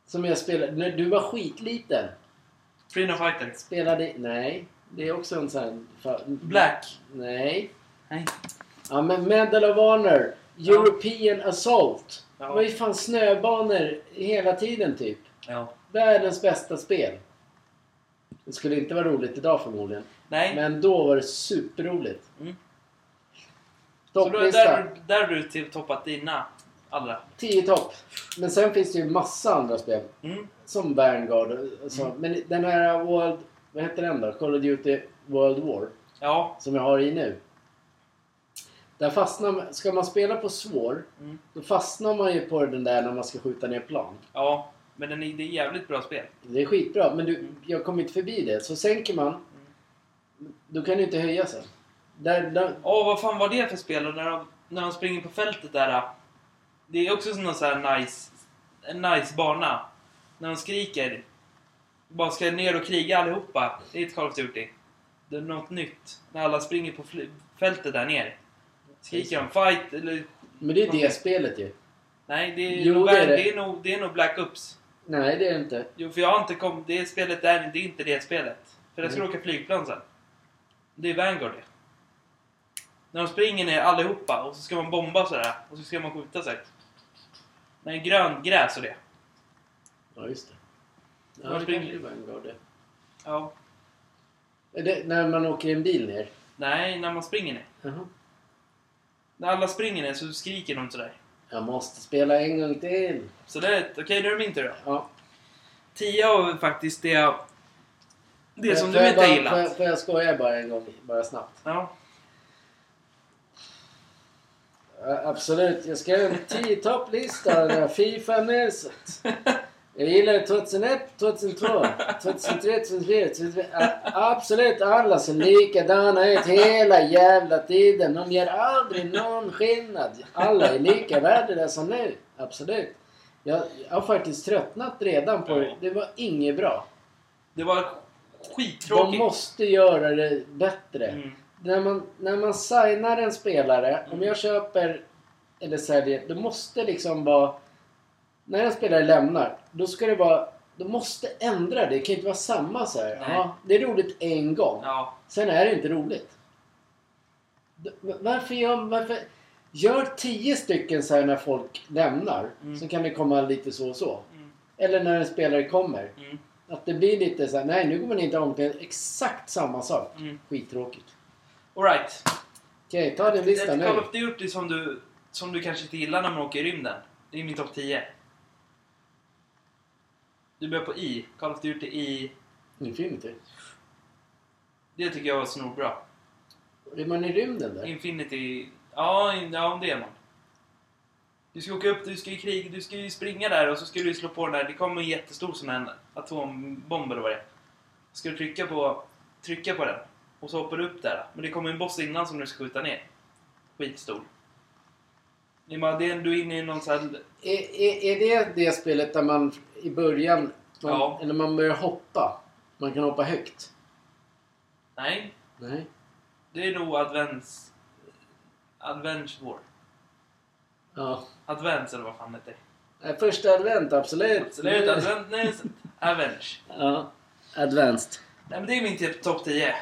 Som jag spelade... När du var skitliten. Freedom Fighter. Spelade... Nej. Det är också en sån här... fa- Black. Nej. Nej. Ja men Medal of Honor. European Assault. Ja. Det var ju fan snöbanor hela tiden typ. Ja. Världens bästa spel. Det skulle inte vara roligt idag förmodligen. Nej. Men då var det superroligt. Mm. Så då, Topplista. där, där har du till toppat dina allra. 10 topp. Men sen finns det ju massa andra spel. Mm. Som Vanguard och så. Mm. Men den här World... Vad heter den då? Call of Duty World War. Ja. Som jag har i nu. Där fastnar man, Ska man spela på svår. Mm. Då fastnar man ju på den där när man ska skjuta ner plan. Ja. Men den är, det är jävligt bra spel. Det är skitbra. Men du, Mm. jag kommer inte förbi det. Så sänker man. Då kan du inte höja sen. Där, där, Åh, vad fan var det för spel? Och när de, när de springer på fältet där. äh, Det är också någon sån här nice, en nice bana. När de skriker. Bara ska ner och kriga allihopa. Det är ett Call of Duty. Det är något nytt. När alla springer på fältet där nere. Skriker de fight eller... Men det är det spelet ju. Nej, det är, Jo, nog, det är det. det är, nog, det är nog Black Ops. Nej, det är det inte. Jo, för jag har inte kommit... Det spelet är, det är inte det spelet. För jag ska Mm. åka flygplan sen. Det är Vanguard det. När de springer ner allihopa och så ska man bomba sådär. Och så ska man skjuta sig. Nej, grön gräs och det. Ja, just det. Ja, det springer- kanske är Vanguard det. Ja. Är det. När man åker en bil ner? Nej, när man springer ner. Jaha. När alla springer ner så skriker de sådär. Jag måste spela en gång till. Så det är Okej, nu är det min tur då. Ja. 10 av faktiskt det. Det som du inte gillat. Får jag, får jag skoja bara en gång? Bara snabbt. Ja. Ja, absolut. Jag göra en 10 topplista. där Fifa-mässigt. Jag gillar 2001, 2002, 2003, 2004, 2005. Ja, Absolut alla ser likadana ut hela jävla tiden. De gör aldrig någon skillnad. Alla är lika värdelösa nu. Absolut. Jag, jag har faktiskt tröttnat redan på det. Det var inget bra. Det var De skittråkigt. måste göra det bättre. Mm. När man, när man signar en spelare, om jag köper eller säljer, det måste liksom vara... När en spelare lämnar, då ska det vara... De måste ändra det. Det kan inte vara samma så här. Ja, det är roligt en gång. Ja. Sen är det inte roligt. Varför gör... Varför, gör tio stycken så här när folk lämnar. Mm. Så kan det komma lite så och så. Mm. Eller när en spelare kommer. Mm. Att det blir lite så här, nej nu går man inte om till exakt samma sak. Mm. Skittråkigt. Alright. Okej, ta din lista Ett nu. Call of Duty som du, som du kanske inte gillar när man åker i rymden. Det är min topp 10. Du börjar på I. Call of Duty I. Infinity. Det tycker jag var snorbra. Är man i rymden där? Infinity... Ja, in- ja, det är man. Du ska åka upp, du ska ju kriga, du ska ju springa där och så ska du slå på den där. Det kommer en jättestor sån här atombomb eller vad det är. Ska du trycka på, trycka på den och så hoppar du upp där. Men det kommer en boss innan som du ska skjuta ner. Skitstor. Det är bara det, du är inne i någon sån här... Är, är, är det det spelet där man i början, man, Ja. eller man börjar hoppa, man kan hoppa högt? Nej, Nej. det är nog Advents... Advent War. Ja. Advents eller vad fan det heter. Nej, Första advent, absolut. Absolut, Advent... Nej, Avenge. Ja. Advanced. Nej men det är min typ topp 10.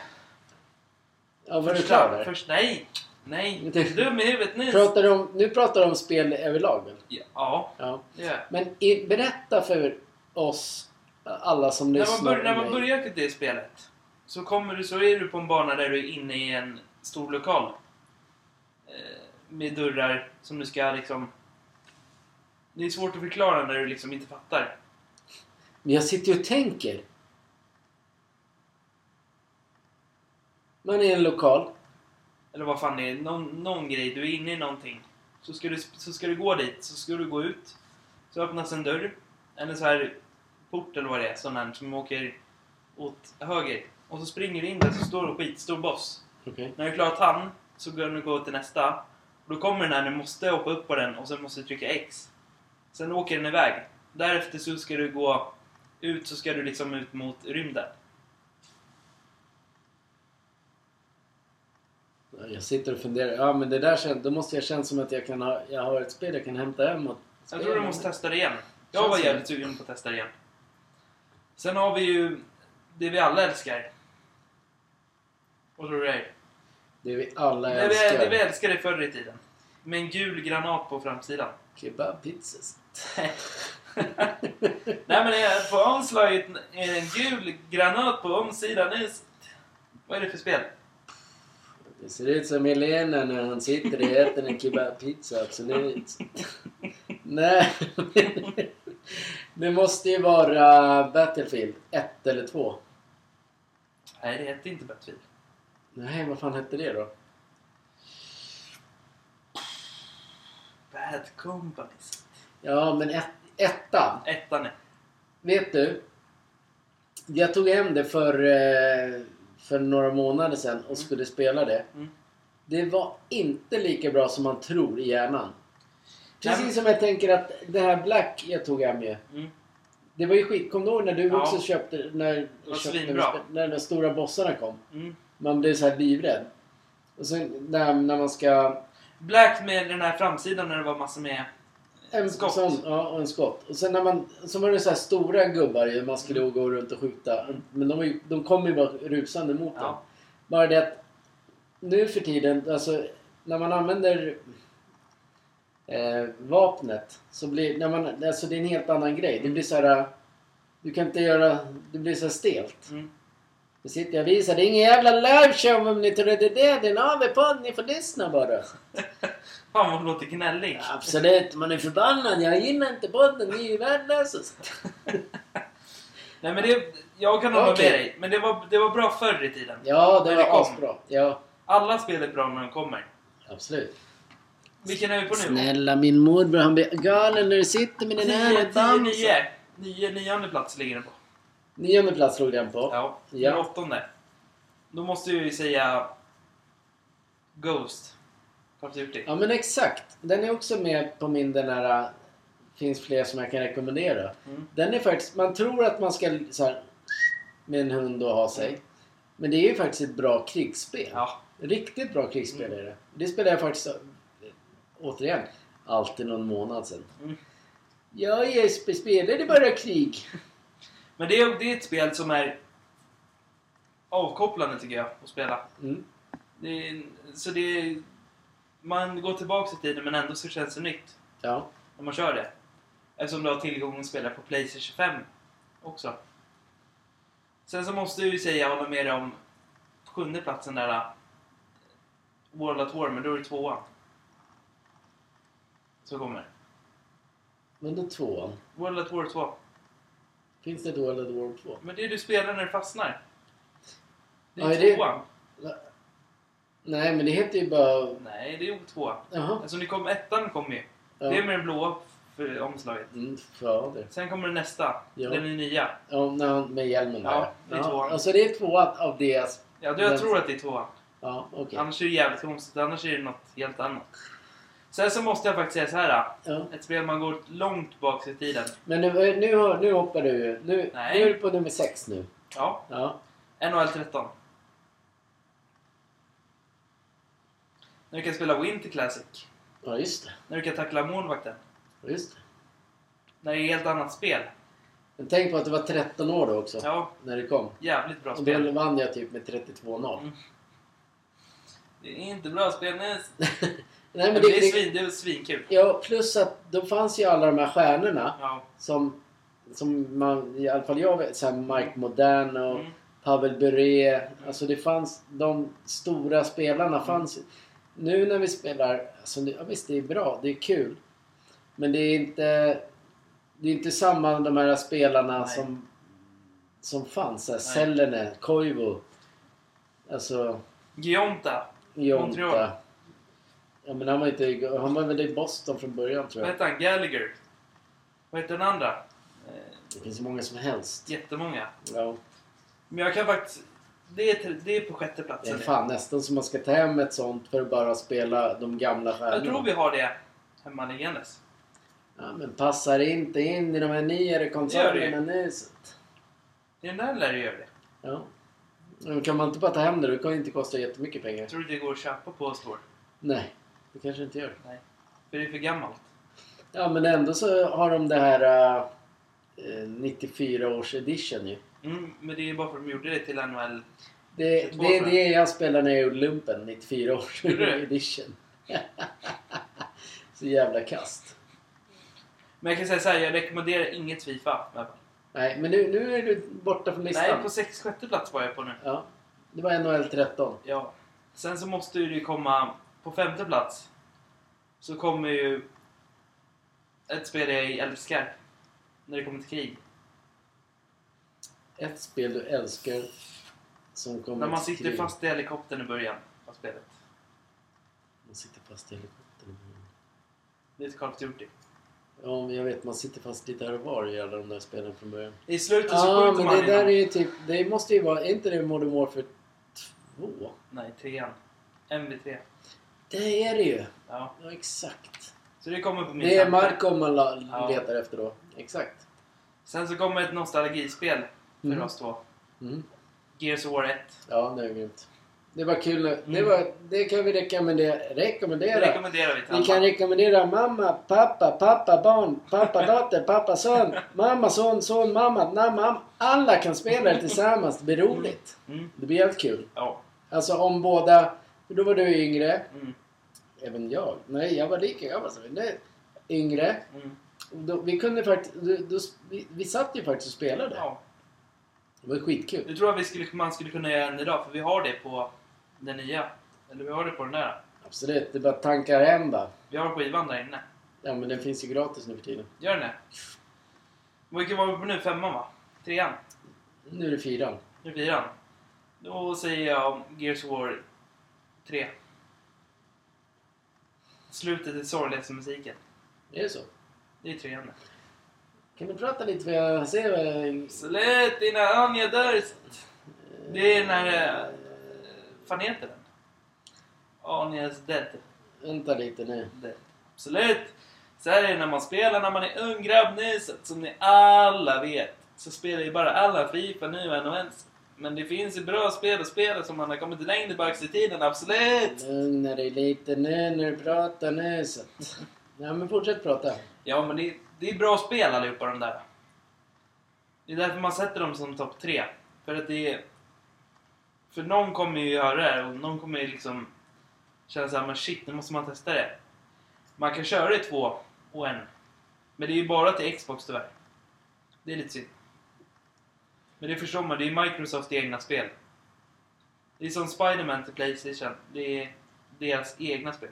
Ja, var du klar där? Först, nej! Nej! Du är dum i huvudet nu! Pratar du om, nu pratar du om spel överlag väl? Ja, Ja. Men i, berätta för oss, alla som När man, lyssnar bör, när man börjar det spelet så, kommer du, så är du på en bana där du är inne i en stor lokal. Eh, med dörrar som du ska liksom... Det är svårt att förklara när du liksom inte fattar. Men jag sitter ju och tänker. Man är i en lokal. Eller vad fan det är. Någon, någon grej. Du är inne i någonting. Så ska, du, så ska du gå dit. Så ska du gå ut. Så öppnas en dörr. Eller så här port eller vad det är. Sån här som åker åt höger. Och så springer du in där så står det skitstor boss. Okej. När du klarat han så går du gå till nästa. Och då kommer den här, du måste hoppa upp på den och sen måste du trycka X. Sen åker den iväg. Därefter så ska du gå ut så ska du liksom ut mot rymden. Jag sitter och funderar. Ja men det där känns, då måste jag känna som att jag kan ha, jag har ett spel jag kan hämta hem och Jag tror du måste testa det igen. Jag Känns var jävligt sugen på att testa det igen. Sen har vi ju det vi alla älskar. Vad tror du det är? Det vi alla Det vi, älskar. det vi älskade förr i tiden. Med en gul granat på framsidan. Kebabpizzas. Nej men på omslaget är det en gul granat på omsidan. Vad är det för spel? Det ser ut som Helena när han sitter och äter en kebabpizza, absolut. Nej. Det måste ju vara Battlefield 1 eller 2. Nej, det heter inte Battlefield. Nej, vad fan hette det då? Bad Companies. Ja, men ett, ettan. Ettan är. Vet du? Jag tog hem det för, eh, för några månader sedan och skulle spela det. Mm. Det var inte lika bra som man tror i hjärnan. Nej, Precis som jag tänker att det här Black jag tog hem ju. Mm. Det var ju skit. Kommer du ihåg när du Ja. också köpte... När, köpte, när de stora bossarna kom. Mm. Man blev så här livrädd. Och sen när, när man ska... Black med den här framsidan när det var massor med En skott. Sån, ja, och en skott. Och sen när man... Så var det så här stora gubbar. Man skulle gå runt och skjuta. Men de, var ju, de kom ju bara rusande mot en. Ja. Bara det att nu för tiden, alltså när man använder eh, vapnet så blir när man, alltså det är en helt annan grej. Det blir så här, du kan inte göra, det blir så här stelt. Mm. Nu sitter jag och visar, det är ingen jävla liveshow om ni trodde det. Det är en AV-podd, ni får lyssna bara. Fan vad hon låter gnällig. Absolut, man är förbannad. Jag gillar inte podden, ni är ju värdelösa. Nej men det, jag kan hålla Okej. med dig. Men det var, det var bra förr i tiden. Ja, det När var asbra. Ja, Alla spel är bra när de kommer. absolut. Vilken är vi på nu? Snälla min morbror, han blir galen när du sitter med den här 10, 10, bamsen. 9. 9, nionde plats ligger den på. Nionde plats låg den på. Ja. Ja. Den åttonde. Då måste jag ju säga Ghost. Call of Duty. Ja men exakt. Den är också med på min den här... äh, finns fler som jag kan rekommendera. Mm. Den är faktiskt... Man tror att man ska så här, med en hund och ha sig. Men det är ju faktiskt ett bra krigsspel. Ja. Riktigt bra krigsspel är det. Det spelade jag faktiskt, äh, återigen, alltid någon månad sedan. Mm. Ja Jesper, spelar det bara krig? Men det är, det är ett spel som är avkopplande tycker jag att spela. Mm. Det är, så det är, Man går tillbaka i tiden men ändå så känns det nytt Ja. när man kör det. Eftersom du har tillgång att spela på Playstation 5 också. Sen så måste jag ju säga, jag håller med dig om sjunde platsen där. äh, World at War, men då är det tvåan. Så kommer. Men då tvåan. World at War 2. Finns det ett World of War 2? Men det är du spelar när du fastnar. Det Ja, är det- tvåan. Nej men det heter ju bara... Nej, det är ju tvåan. Jaha. Alltså, ni kom, ettan kom ju. Ja. Det är med det blåa för omslaget. Mm, fader. Sen kommer det nästa. Ja. Den är nya. Ja, när han- med hjälmen där. Ja, det är tvåan. Alltså det är tvåan av deras... Ja, det, jag Den- tror att det är tvåan. Ja, okej. Annars är det jävligt konstigt. Annars är det något helt annat. Sen så måste jag faktiskt säga så här. Ja. Ett spel man går långt bak i tiden. Men nu, nu, nu hoppar du ju. Nu, nu är du på nummer sex nu. Ja, Ja. NHL 13. När du kan spela Winter Classic. Ja, just det. När du kan tackla målvakten. Ja, just det. När det är ett helt annat spel. Men tänk på att det var 13 år då också. Ja, När det kom. jävligt bra Och då spel. vann jag typ med 32-0. Mm. Det är inte bra spel Nils. Nej, Men det, det, är svin, det är svinkul. ja, plus att då fanns ju alla de här stjärnorna Ja. som, som man, i alla fall jag vet, så Mike Modano, Mm. Pavel Bure. Alltså det fanns, de stora spelarna fanns. Nu när vi spelar, alltså ja, visst det är bra, det är kul. Men det är inte, det är inte samma de här spelarna Nej. som, som fanns. Så här, Nej. Sellene, Koivu. Alltså, Gionta. Montreal. Ja men han var inte, han var väl i Boston från början tror Vad jag. heter han? Gallagher. Vad heter den andra? Det finns många som helst. jättemånga. Ja. Men jag kan faktiskt... Det är, det är på sjätte Det är platsen. fan nästan som man ska ta hem ett sånt för att bara spela de gamla jag tror stjärnorna. vi har det hemma liggandes. Ja, men passar inte in i de här nyare konsolerna nu. Så. Det är den där lär du göra det. Ja. Men kan man inte bara ta hem det? Det kan inte kosta jättemycket pengar. Jag tror det går att köpa på Store. Nej, det kanske inte gör. Nej. För det är för gammalt. Ja, men ändå så har de det här uh, 94 års edition ju. Mm, men det är bara för att de gjorde det till NHL. Det, 22 det är det jag spelar när jag gjorde lumpen, 94 års edition. så jävla kast. Men jag kan säga så här, jag rekommenderar inget Fifa. Nej, men nu, nu är du borta från listan. Nej, på sex, sjätte plats var jag på nu. Ja, det var NHL 13. Ja. Sen så måste ju det komma på femte plats. Så kommer ju ett spel jag älskar. När det kommer till krig. Ett spel du älskar som kommer När man till sitter krig. fast i helikoptern i början av spelet. Man sitter fast i helikoptern. Det är ett Call of Duty. Ja, men jag vet. Man sitter fast lite här och var i alla de där spelen från början. I slutet så skjuter men man det där är ju typ... Det måste ju vara... Är inte det Modern Warfare 2? Nej, trean. MV3. Det är det ju. Ja. Ja, exakt. Så det kommer på min Det är. Marcom man la- Ja. letar efter då. Exakt. Sen så kommer ett nostalgispel för Mm. oss två. Mm. Gears of War 1. Ja, det är grymt. Det var kul. Det, Mm. var, det kan vi rekommendera. Det rekommendera. rekommenderar vi till Vi kan rekommendera mamma, pappa, pappa, barn, pappa, dotter, pappa, son, mamma, son, son, mamma, namma. Alla kan spela det tillsammans. Det blir roligt. Mm. Det blir helt kul. Ja. Alltså om båda... Då var du yngre. Mm. Även jag. Nej, jag var lika gammal som du. Yngre. Mm. Då, vi kunde faktiskt... Då, då, vi, vi satt ju faktiskt och spelade. Ja. Det var skitkul. Det tror jag vi skulle, man skulle kunna göra än idag, för vi har det på den nya. Eller vi har det på den där. Absolut. Det bara tankar hem bara. Vi har skivan där inne. Ja, men den finns ju gratis nu för tiden. Gör den det? Vilken var vi på nu? Femman va? Trean? Nu är det fyran. Nu fyran? Då säger jag Gears of War 3. Slutet är sorgligaste musiken. Är det så? Det är trean det. Kan du prata lite för jag ser vad... Slut innan Anja dör! Det är den här... eh, fan heter den? Anjas Dead. Vänta lite nu. Dead. Absolut! Så här är det när man spelar när man är ung grabb så som ni alla vet. Så spelar ju bara alla Fifa nu en och en. Men det finns ju bra spel att spela som man har kommit längre bak i tiden, absolut! Lugna dig lite nu när du pratar nu så att... Ja men fortsätt prata. Ja, men det, det är bra spel allihopa de där. Det är därför man sätter dem som topp tre. För att det är... För någon kommer ju göra det och någon kommer ju liksom känna såhär, men shit, nu måste man testa det. Man kan köra det i två och en. Men det är ju bara till Xbox tyvärr. Det är lite synd. Men det förstår man, det är Microsofts egna spel. Det är som Spider-Man till Playstation. Det är deras egna spel.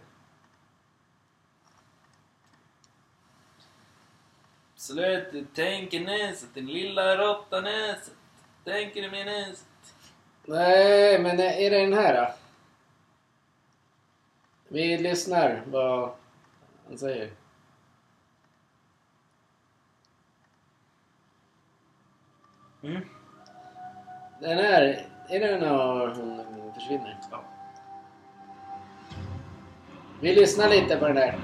Absolut, du tänker näset, din lilla råtta näset. Tänker du med näset? Nej, men är det den här då? Vi lyssnar vad han säger. Mm. Den här, är det när hon försvinner? Ja. Vi lyssnar lite på den här.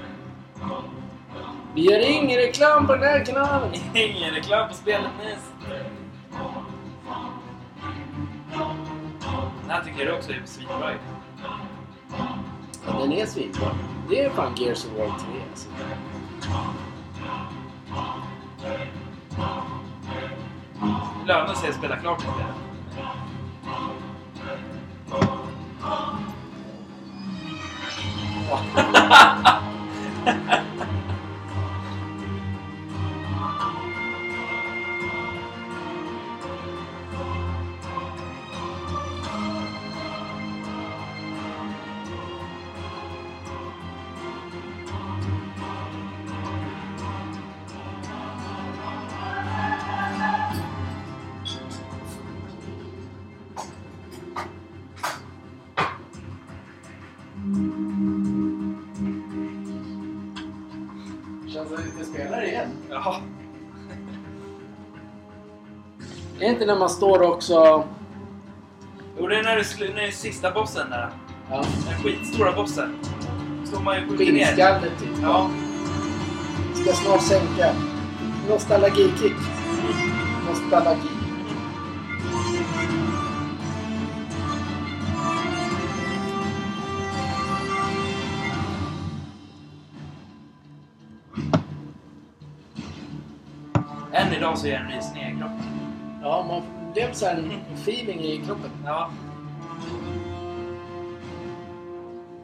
Vi gör ingen reklam på den här kanalen. Ingen reklam på spelet näset. Den här tycker jag också är svinbra. Ja, den är svinbra. Det är fan Gears of War 3 alltså. Det lönar sig att spela klart det spelet. Känns inte när man står också... Jo, det är när du, när är sista bossen där. Ja, Den skitstora bossen. Står man ju och skjuter ner. skinnskalle typ. Ja. Ska snart sänka. Nostalgikick. Nostalgi. Än idag så är den rysning i kroppen. Ja, man blev så här en feeling i kroppen. Ja.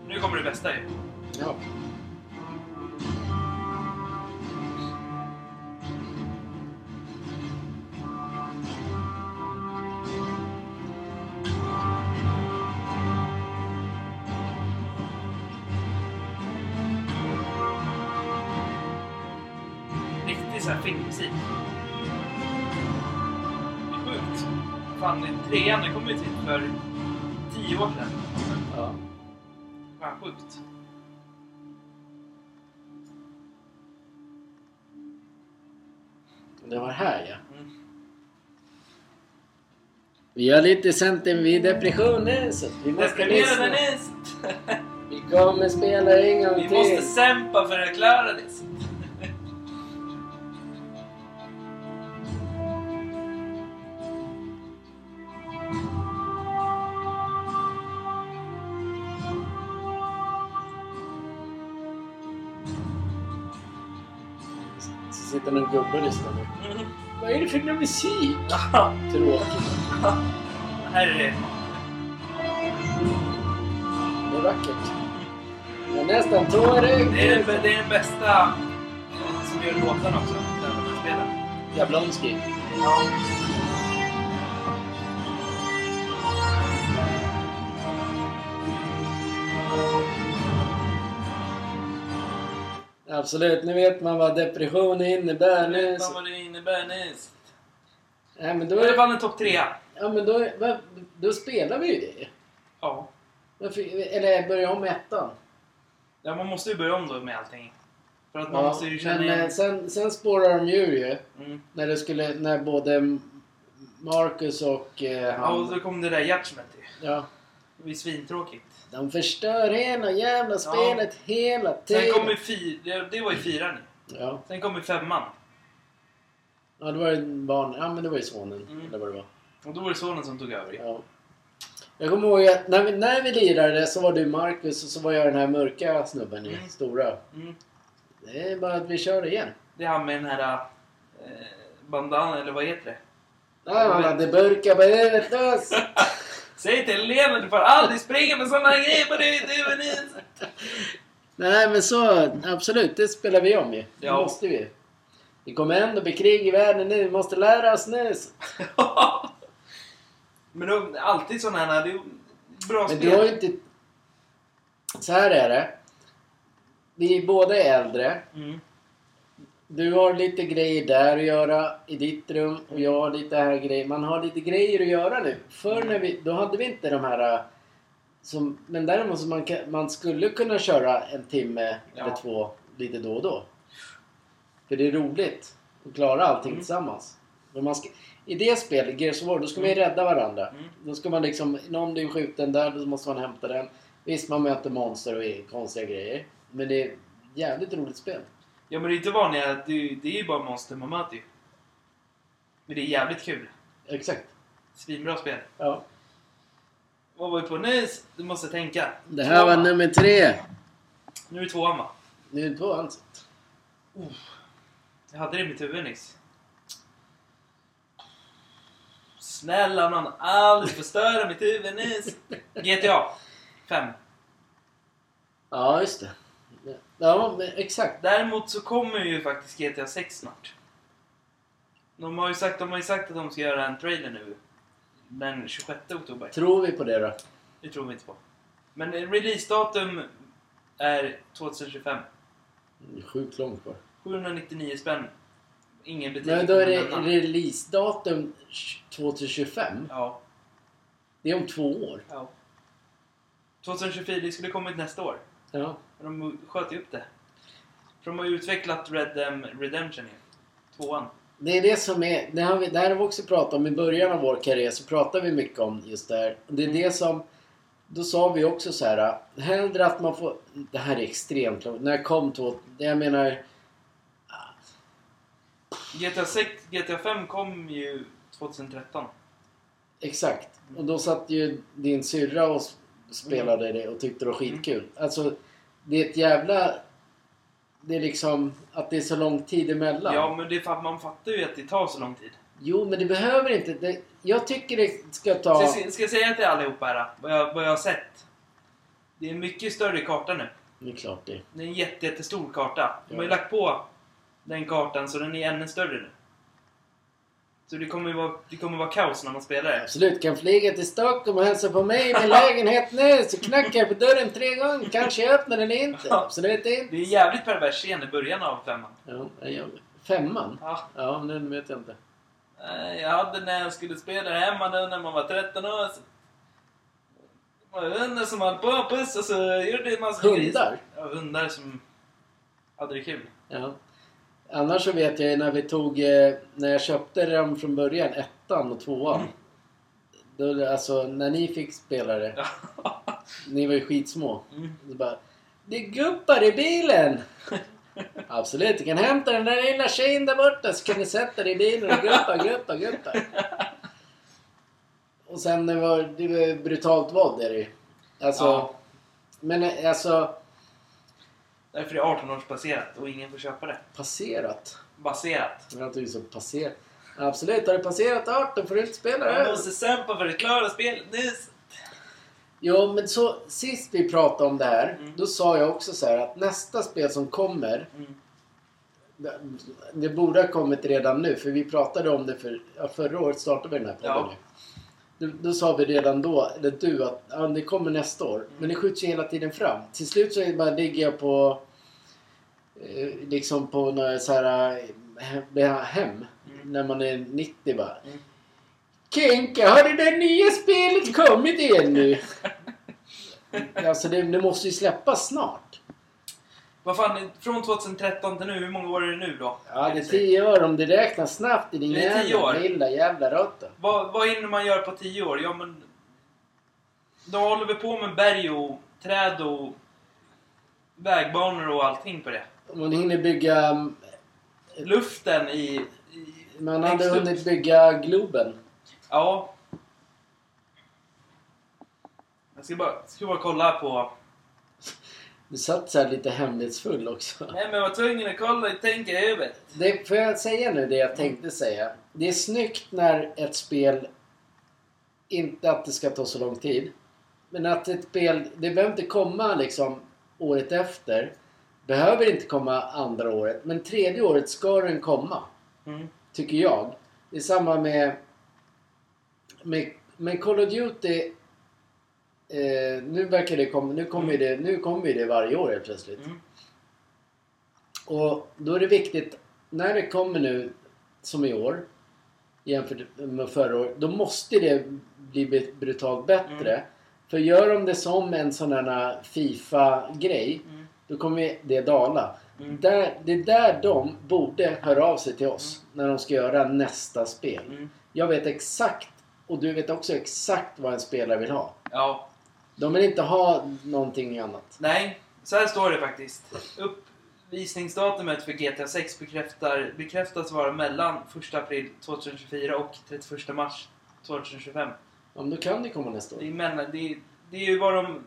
Nu kommer det bästa ju. Ja. Trean den kom ut hit för tio år sedan. ja. Fan, sjukt. Det var här ja. Mm. Vi har lite centen vid depressionen så vi måste lyssna. Vi kommer spela en gång Vi till. måste kämpa för att klara det. Sitter någon gubbe och lyssnar nu. Mm. Vad är det för musik? Tråkigt. är det. Är vackert. Jag nästan tårögd. Det är, det är den bästa som gör låtarna också. Jablonski. Ja. Absolut, nu vet man vad depression innebär. Nu, Vet man vad det innebär nyss? nej, men Då är det fan en topp trea. ja, men då, då spelar vi ju det. Ja. Eller börja om med ettan. ja, man måste ju börja om då med allting. För att man Ja, måste ju känna men eh, igen... sen, sen spårar de ur ju. Mm. När, det skulle, när både Marcus och eh, Ja, och han... så kom det där Judgment ju. Ja, Det var ju svintråkigt. De förstör hela jävla spelet hela tiden. Sen kom ju fyr... det- var ju fyran. Ja, Sen kom ju femman. ja, det var ju barn... Ja, men det var ju sonen. Mm. Eller vad det var. Och då var det sonen som tog över. Ja. Jag kommer ihåg att när vi, när vi lirade så var du Marcus och så var jag den här mörka snubben i Mm. stora. Mm. Det är bara att vi kör igen. Det är han med den här... Eh, bandana, eller vad heter det? Ja, han hade burkar på huvudet oss. Säg till eleven, du får aldrig springa med här grejer på Nils! Nej men så, absolut, det spelar vi om ju. Det Ja. måste vi. Det kommer ändå bli krig i världen nu, vi måste lära oss nu. Men då, alltid såna här, det är bra Men spel. du har ju inte... Så här är det. Vi båda är äldre. Mm. Du har lite grejer där att göra i ditt rum och jag har lite här grejer. Man har lite grejer att göra nu. Förr när vi, då hade vi inte de här... äh, Som, men däremot så man, kan, man skulle kunna köra en timme Ja. eller två lite då och då. För det är roligt att klara allting Mm. tillsammans. Ska, I det spelet, Gears of War, då ska man ju rädda varandra. Mm. Då ska man liksom, någon blir skjuten där, då måste man hämta den. Visst, man möter monster och konstiga grejer. Men det är ett jävligt roligt spel. Ja men det är inte vanliga, det, det är ju bara monster ju. Men det är jävligt kul. Exakt. Svinbra spel. Ja. Vad var vi på nyss? Du måste tänka. Det här var Tvåan. nummer tre. Nu är det tvåan va? Nu är det två alltså. Jag hade det i mitt huvud nyss. Snälla nån, aldrig förstöra mitt huvud nyss. GTA 5. Ja, just det. Ja, men exakt. Däremot så kommer ju faktiskt GTA 6 snart. De har ju sagt, de har ju sagt att de ska göra en trailer nu. Den 26 oktober. Tror vi på det då? Det tror vi inte på. Men releasedatum är 2025. Det är sjukt långt kvar. 799 spänn. Ingen butik Men då är det releasedatum 2025. Ja. Det är om två år. ja. 2024, det skulle kommit nästa år. Ja. De sköt ju upp det. För de har ju utvecklat Red Dem Redemption ju. Tvåan. Det är det som är... Det, har vi, det här har vi också pratat om i början av vår karriär. Så pratar vi mycket om just det här. Det är det som... Då sa vi också så här. Hellre att man får... Det här är extremt långt. När jag kom till... Jag menar... GTA 6, GTA 5 kom ju 2013. Exakt. Och då satt ju din syrra och spelade det och tyckte det var skitkul. Alltså, det är ett jävla... Det är liksom att det är så lång tid emellan. Ja, men det är för att man fattar ju att det tar så lång tid. Jo, men det behöver inte. Det, jag tycker det ska ta... Ska, ska jag säga till allihopa här, vad jag, vad jag har sett? Det är en mycket större karta nu. Det är klart det. Det är en jätte, jättestor karta. De har ju lagt på den kartan så den är ännu större nu. Så det kommer vara, det kommer vara kaos när man spelar det. Absolut, kan flyga till Stockholm och hälsa på mig i min lägenhet nu. Så knackar jag på dörren tre gånger. Kanske jag öppnar den inte. Absolut inte. Det är en jävligt pervers scen i början av femman. Ja, jag, femman? Ja. Ja, nu vet jag inte. Eh, Jag hade när jag skulle spela hemma nu när man var 13 år. Så det var hundar som höll på att pussa så gjorde en massa Hundar? gris. Ja, hundar som hade det kul. Ja. Annars så vet jag ju när vi tog... Eh, när jag köpte dem från början, ettan och tvåan. Då, alltså, när ni fick spela det. Ni var ju skitsmå. Mm. Så bara, det är gubbar i bilen! Absolut, du kan hämta den där lilla tjejen där borta så kan ni sätta dig i bilen och guppa, guppa, guppa. Och sen det var det var brutalt våld är det ju. Alltså, Ja. men alltså... Därför är det 18-årsbaserat och ingen får köpa det. Passerat. Baserat. Jag tycker så passerat. Absolut, har du passerat 18 får du inte spela Man det. måste kämpa för att klara spelet. Nu... Jo, men så sist vi pratade om det här, Mm. då sa jag också så här att nästa spel som kommer, Mm. det, det borde ha kommit redan nu, för vi pratade om det för, ja, förra året startade vi den här podden Ja. ju. Då, då sa vi redan då, eller du, att ja, det kommer nästa år. Men det skjuts ju hela tiden fram. Till slut så bara ligger jag på eh, liksom på några så här eh, hem, hem Mm. när man är 90 bara. Mm. Kenka, har det där nya spelet kommit igen nu? alltså det, det måste ju släppas snart. Vad fan, från 2013 till nu, hur många år är det nu då? Ja, det är 10 år om det räknas snabbt i din Det är tio jävla år. lilla jävla råtta. Vad, vad hinner man göra på 10 år? Ja men... Då håller vi på med berg och träd och vägbanor och allting på det. Man hinner bygga... mm, Luften i... i Man hade upp. hunnit bygga Globen. Ja. Jag ska bara, ska bara kolla på... Du satt så här lite hemlighetsfull också. Nej men jag var tvungen att kolla och tänka över. Det, får jag säga nu det jag tänkte säga? Det är snyggt när ett spel, inte att det ska ta så lång tid, men att ett spel, det behöver inte komma liksom året efter. Behöver inte komma andra året, men tredje året ska den komma. Mm. Tycker jag. Det är samma med, med, med Call of Duty. Eh, nu verkar det komma, nu kommer ju det, nu kommer det varje år helt plötsligt. Mm. Och då är det viktigt, när det kommer nu som i år jämfört med förra året, då måste det bli brutalt bättre. Mm. För gör de det som en sån här Fifa-grej, Mm. då kommer det dala. Mm. Där, det är där de borde höra av sig till oss när de ska göra nästa spel. Mm. Jag vet exakt, och du vet också exakt vad en spelare vill ha. Ja. De vill inte ha någonting annat. Nej, så här står det faktiskt. Uppvisningsdatumet för GTA 6 bekräftar, bekräftas vara mellan 1 april 2024 och 31 mars 2025. Ja, men då kan det komma nästa år. Det är, mellan, det, det är ju vad de...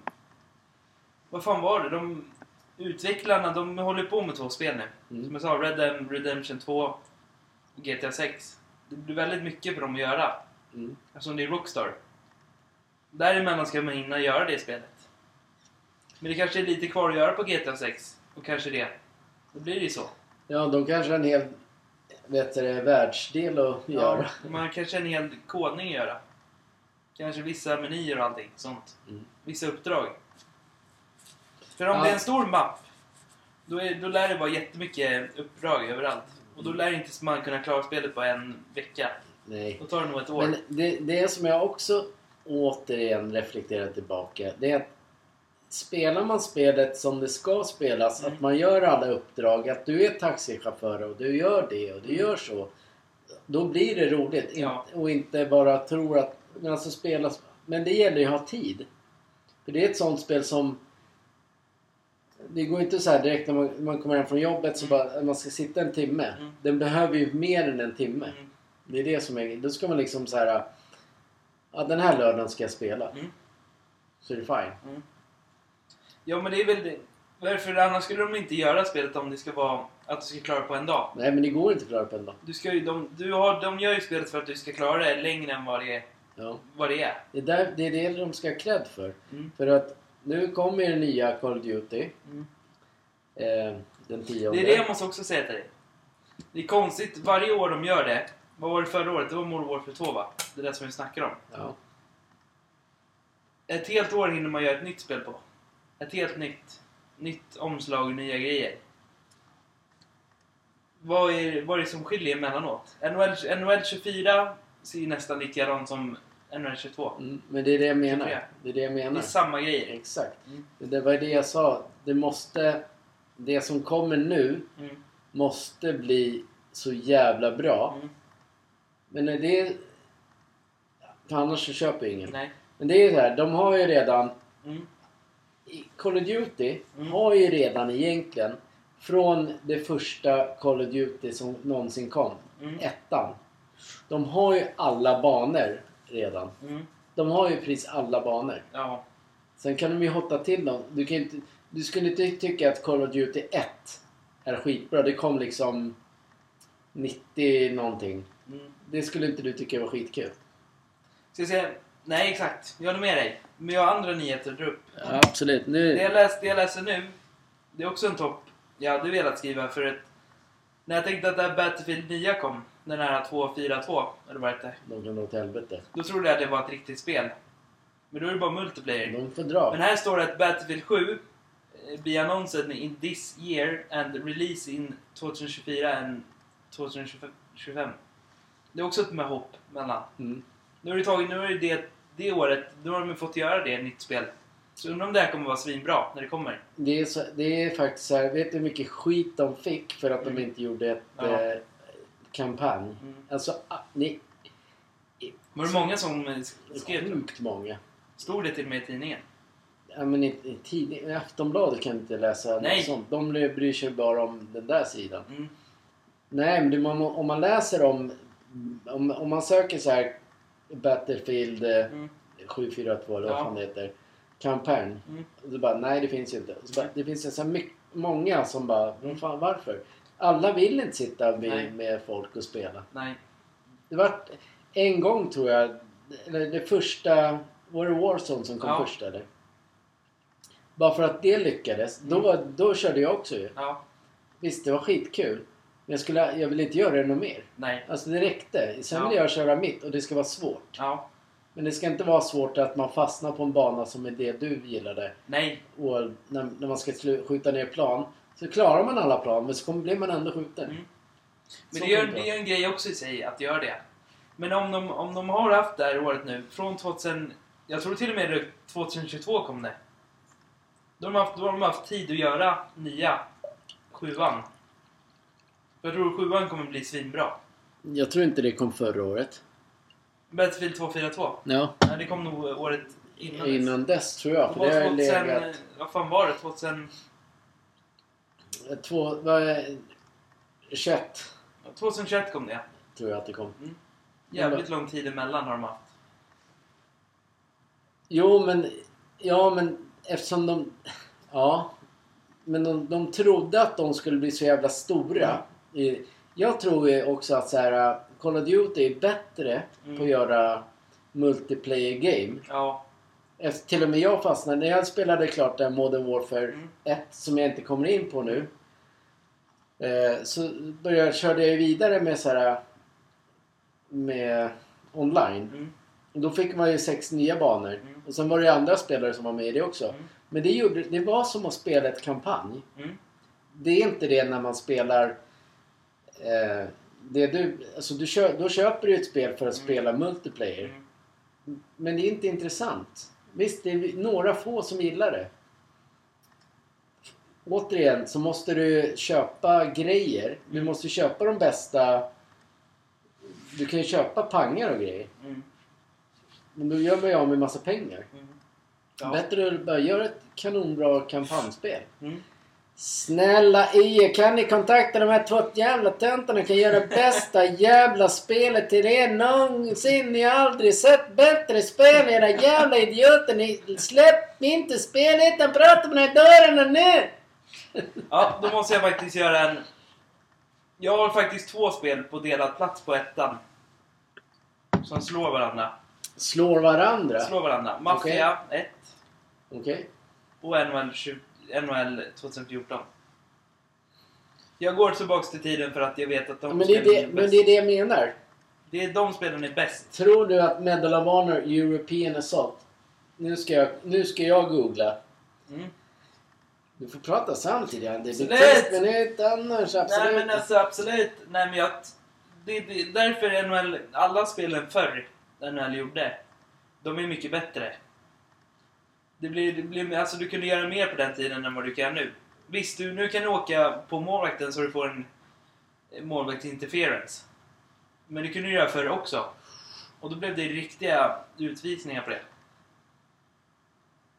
Vad fan var det? De utvecklarna, de håller på med två spel nu. Mm. Som jag sa, Red Dead Redemption 2 och GTA 6. Det blir väldigt mycket för dem att göra. Mm. Eftersom det är Rockstar. Däremellan ska man hinna göra det spelet. Men det kanske är lite kvar att göra på GTA 6. Och kanske det. Då blir det ju så. Ja, de kanske har en hel vet du, världsdel att göra. man kanske har en hel kodning att göra. Kanske vissa menyer och allting sånt. Mm. Vissa uppdrag. För om Ja. det är en stor mapp, då, är, då lär det vara jättemycket uppdrag överallt. Och då lär inte man kunna klara spelet på en vecka. Nej. Då tar det nog ett år. Men det, det som jag också återigen reflekterar tillbaka, det är att spelar man spelet som det ska spelas, Mm. att man gör alla uppdrag, att du är taxichaufför och du gör det och du gör så. Då blir det roligt. Ja. Och inte bara tror att... Men alltså spelas... Men det gäller ju att ha tid. För det är ett sånt spel som... Det går inte så här direkt när man, man kommer hem från jobbet så Mm. bara man ska sitta en timme. Mm. Den behöver ju mer än en timme. Mm. Det är det som är... Då ska man liksom så här... Ja, den här lördagen ska jag spela. Mm. Så är det fine. Ja men det är väl det. Varför annars skulle de inte göra spelet om det ska vara att du ska klara på en dag. Nej, men det går inte att klara på en dag. Du ska ju, de, du har, de gör ju spelet för att du ska klara det längre än vad det är. Ja. Vad det är. Det, är där, det är det de ska ha cred för. Mm. För att nu kommer den nya Call of Duty. Mm. Eh, den tionde. Det är det jag måste också säga till dig. Det är konstigt, varje år de gör det. Vad var det förra året? Det var Modern Warfare 2 va? Det är det som vi snackar om. Ja. Ett helt år hinner man göra ett nytt spel på. Ett helt nytt. Nytt omslag och nya grejer. Vad är, vad är det som skiljer emellanåt? NHL, NHL 24 ser nästan likadant som NHL 22. Mm, men det är det jag menar. 24. Det är det jag Det är menar. samma grejer. Exakt. Mm. Det var det jag sa. Det måste... Det som kommer nu Mm. måste bli så jävla bra. Mm. Men det... För annars så köper ingen. Nej. Men det är ju så här, de har ju redan... Mm. Call of Duty Mm. har ju redan egentligen från det första Call of Duty som någonsin kom, Mm. ettan. De har ju alla banor redan. Mm. De har ju precis alla banor. Ja. Sen kan de ju hotta till dem. Du kan inte, Du skulle inte tycka att Call of Duty 1 är skitbra. Det kom liksom 90 någonting. Mm. Det skulle inte du tycka var skitkul? Ska jag säga? Nej, exakt. Jag håller med dig. Men jag har andra nyheter att dra upp. Ja, absolut. Nu... Det jag, läst, det jag läser nu, det är också en topp jag hade velat skriva för ett... När jag tänkte att det här Battlefield 9 kom, den här 242, eller vad det hette. De kan dra åt helvete. Då trodde jag att det var ett riktigt spel. Men då är det bara multiplayer. De får dra. Men här står det att Battlefield 7 eh, be announced in this year and release in 2024 and 2025. Det är också ett med hopp mellan. Mm. Nu har det tagit, nu är det, det det året, då har de fått göra det, nytt spel. Så undrar om det här kommer vara svinbra när det kommer. Det, är så, det är faktiskt så här, vet du hur mycket skit de fick för att Mm. de inte gjorde ett Ja. eh, kampanj? Mm. Alltså, ni, Var det många som eh, skrev? sjukt många. Stod det till och med i tidningen? Ja, men i, i tidning, Aftonbladet kan inte läsa Nej. något sånt. De bryr sig bara om den där sidan. Mm. Nej, men man, om man läser om... Om, om man söker så här Battlefield eh, Mm. 742 eller vad Ja. fan det heter. Kampanj. Mm. Och så bara, nej det finns ju inte. Och så bara, det finns så mycket, många som bara, men fan varför? Alla vill inte sitta med, med folk och spela. Nej. Det var en gång tror jag, eller det första, var det Warzone som kom Ja. först eller? Bara för att det lyckades, då, Mm. var, då körde jag också ju. Ja. Visst, det var skitkul. Men jag, skulle, jag vill inte göra det något mer. Nej. Alltså det räckte. Sen Ja. vill jag köra mitt och det ska vara svårt. Ja. Men det ska inte vara svårt att man fastnar på en bana som är det du gillade. Nej. Och när, när man ska skjuta ner plan så klarar man alla plan men så kommer, blir man ändå skjuten. Mm. Men det gör, det gör en grej också i sig att göra det. Men om de, om de har haft det här året nu, från 2000... Jag tror till och med det 2022 kom det. Då har de haft, då har de haft tid att göra nya sjuan. Jag tror sjuan kommer bli svinbra. Jag tror inte det kom förra året. Battlefield 242. Ja, Nej, det kom nog året innan. dess. innan dess tror jag. För det har 2000... legat... Vad fan var det? 2000... Två, vad är, 21 2021 kom det. tror jag att det kom. Jävligt lång tid emellan har de haft. Jo, men... Ja, men eftersom de... Ja. Men de, de trodde att de skulle bli så jävla stora. I- Jag tror ju också att så här, Call of Duty är bättre Mm. på att göra multiplayer game. Ja. Efter, till och med jag fastnade. När jag spelade klart där Modern Warfare Mm. 1 som jag inte kommer in på nu. Eh, så började, körde jag vidare med så här med online. Mm. Då fick man ju sex nya banor. Mm. Och sen var det ju andra spelare som var med i det också. Mm. Men det, gjorde, det var som att spela ett kampanj. Mm. Det är inte det när man spelar... Eh, det du, alltså du kö, då köper du ett spel för att Mm. spela multiplayer. Mm. Men det är inte intressant. Visst, det är några få som gillar det. Återigen så måste du köpa grejer. Du Mm. måste köpa de bästa... Du kan ju köpa pangar och grejer. Mm. Men då gör man ju av med massa pengar. Mm. Ja. Bättre att bara göra ett kanonbra kampanjspel. Mm. Snälla IE, kan ni kontakta de här två jävla töntarna kan göra bästa jävla spelet till er någonsin. Ni har aldrig sett bättre spel era jävla idioter. Ni släpp inte spelet utan prata med de här dörrarna nu. Ja, då måste jag faktiskt göra en... Jag har faktiskt två spel på delad plats på ettan. Som slår varandra. Slår varandra. Slår varandra. Mafia 1 Okej. och NHL, 20 NHL 2014. Jag går tillbaks till tiden för att jag vet att de Men, det är spelen det, är men bäst. det är det jag menar. Det är de spelen är bäst. Tror du att Medal of Honor European Assault... Nu ska jag, nu ska jag googla. Mm. Du får prata samtidigt. Det blir tyst minut annars. Absolut. Nej men alltså absolut. Nej men jag... Det, det, därför NHL, alla spelen förr NHL gjorde, de är mycket bättre. Det blir, det blir, alltså du kunde göra mer på den tiden än vad du kan nu. Visst, du, nu kan du åka på målvakten så du får en målvaktsinterference. Men det kunde du göra förr också. Och då blev det riktiga utvisningar på det.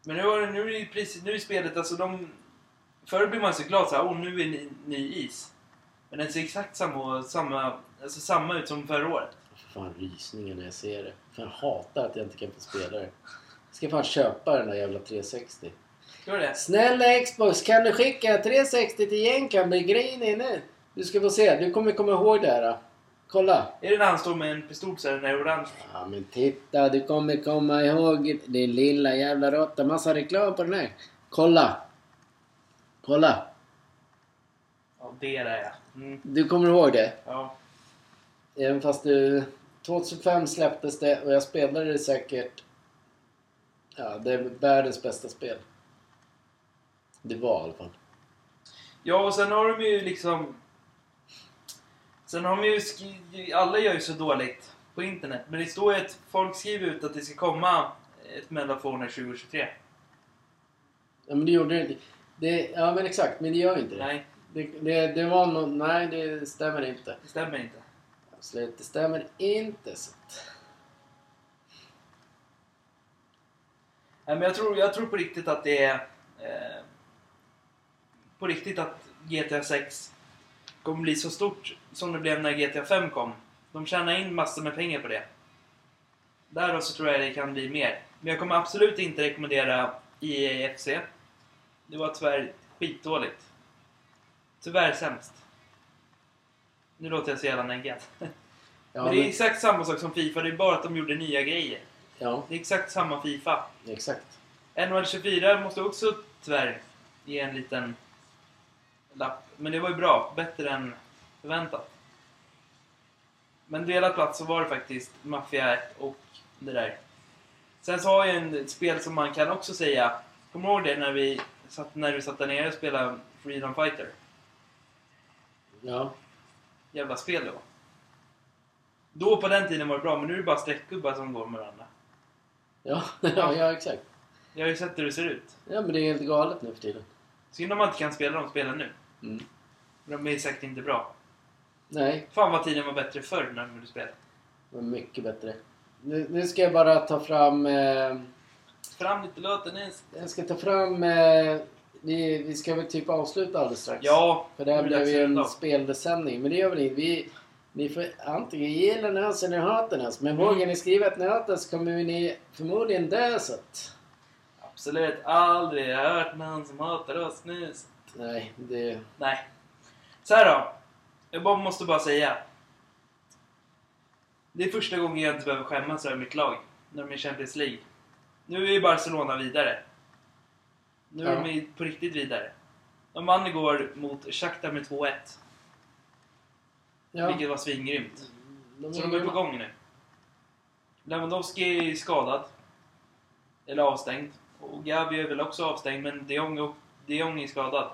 Men nu, har- nu, är det precis, nu är spelet, alltså de... Förr blev man så glad såhär, åh nu är ny, ny is. Men den ser exakt samma, samma, alltså samma ut som förra året. Fan rysningen när jag ser det. Fan jag hatar att jag inte kan få spela det. Ska fan köpa den där jävla 360. Gör det? Snälla Xbox, kan du skicka 360 till Jenkan? Blir grejen nu? Du ska få se, du kommer komma ihåg det här. då. Kolla. Är det när han står med en pistol så den är orange? Ja men titta, du kommer komma ihåg din lilla jävla råtta. Massa reklam på den här. Kolla. Kolla. Ja, det där ja. Mm. Du kommer ihåg det? Ja. Även fast du... 2005 släpptes det och jag spelade det säkert... Ja, det är världens bästa spel. Det var i alla fall. Ja, och sen har de ju liksom... Sen har de ju skrivit... Alla gör ju så dåligt på internet. Men det står ju att folk skriver ut att det ska komma ett Medafone 2023. Ja men det gjorde det inte. Det, ja men exakt, men det gör ju inte det. Nej, Det, det, det var något... Nej, det stämmer inte. det stämmer inte. Absolut, det stämmer inte. Så. Nej, men jag tror, jag tror på riktigt att det är... Eh, på riktigt att GTA 6 kommer bli så stort som det blev när GTA 5 kom. De tjänar in massor med pengar på det. Därav så tror jag det kan bli mer. Men jag kommer absolut inte rekommendera IEFC. Det var tyvärr skitdåligt. Tyvärr sämst. Nu låter jag så jävla neggad. Ja, men det är men, exakt samma sak som Fifa, det är bara att de gjorde nya grejer. Ja, Det är exakt samma Fifa. exakt. NHL 24 måste också tyvärr ge en liten lapp. Men det var ju bra. Bättre än förväntat. Men delad plats så var det faktiskt Mafia 1 och det där. Sen så har jag en ett spel som man kan också säga. Kommer du ihåg det när vi satt, när du satt där nere och spelade Freedom Fighter? Ja. Jävla spel då. Då på den tiden var det bra, men nu är det bara streckgubbar som går med varandra. Ja, ja, ja, exakt. Jag har ju sett hur det ser ut. Ja, men det är helt galet nu för tiden. Synd om man inte kan spela de spelen nu. Mm. De är säkert inte bra. Nej, Fan vad tiden var bättre förr när du spelade. det var mycket bättre. Nu, nu ska jag bara ta fram... Eh, Fram lite låten Nils. jag ska ta fram... Eh, vi, vi ska väl typ avsluta alldeles strax. Ja, För det här nu är blev dags ju för en dag. speldesändning. Men det gör väl inte. Vi, ni får antingen gilla oss eller hata oss. Men Mm. vågar ni skriva att ni hatar oss kommer ni förmodligen dö så att... Absolut aldrig hört någon som hatar oss Nils. Nej, det... Nej. Så här då. Jag bara, måste bara säga. Det är första gången jag inte behöver skämmas över mitt lag. När de är i Champions League. Nu är ju Barcelona vidare. Nu är Ja. de på riktigt vidare. De vann igår mot Shakhtar med 2-1. Ja, Vilket var svingrymt. de Så de är på gång nu. Lewandowski är skadad. Eller avstängd. Och Gavi är väl också avstängd, men de Jong, de Jong är skadad.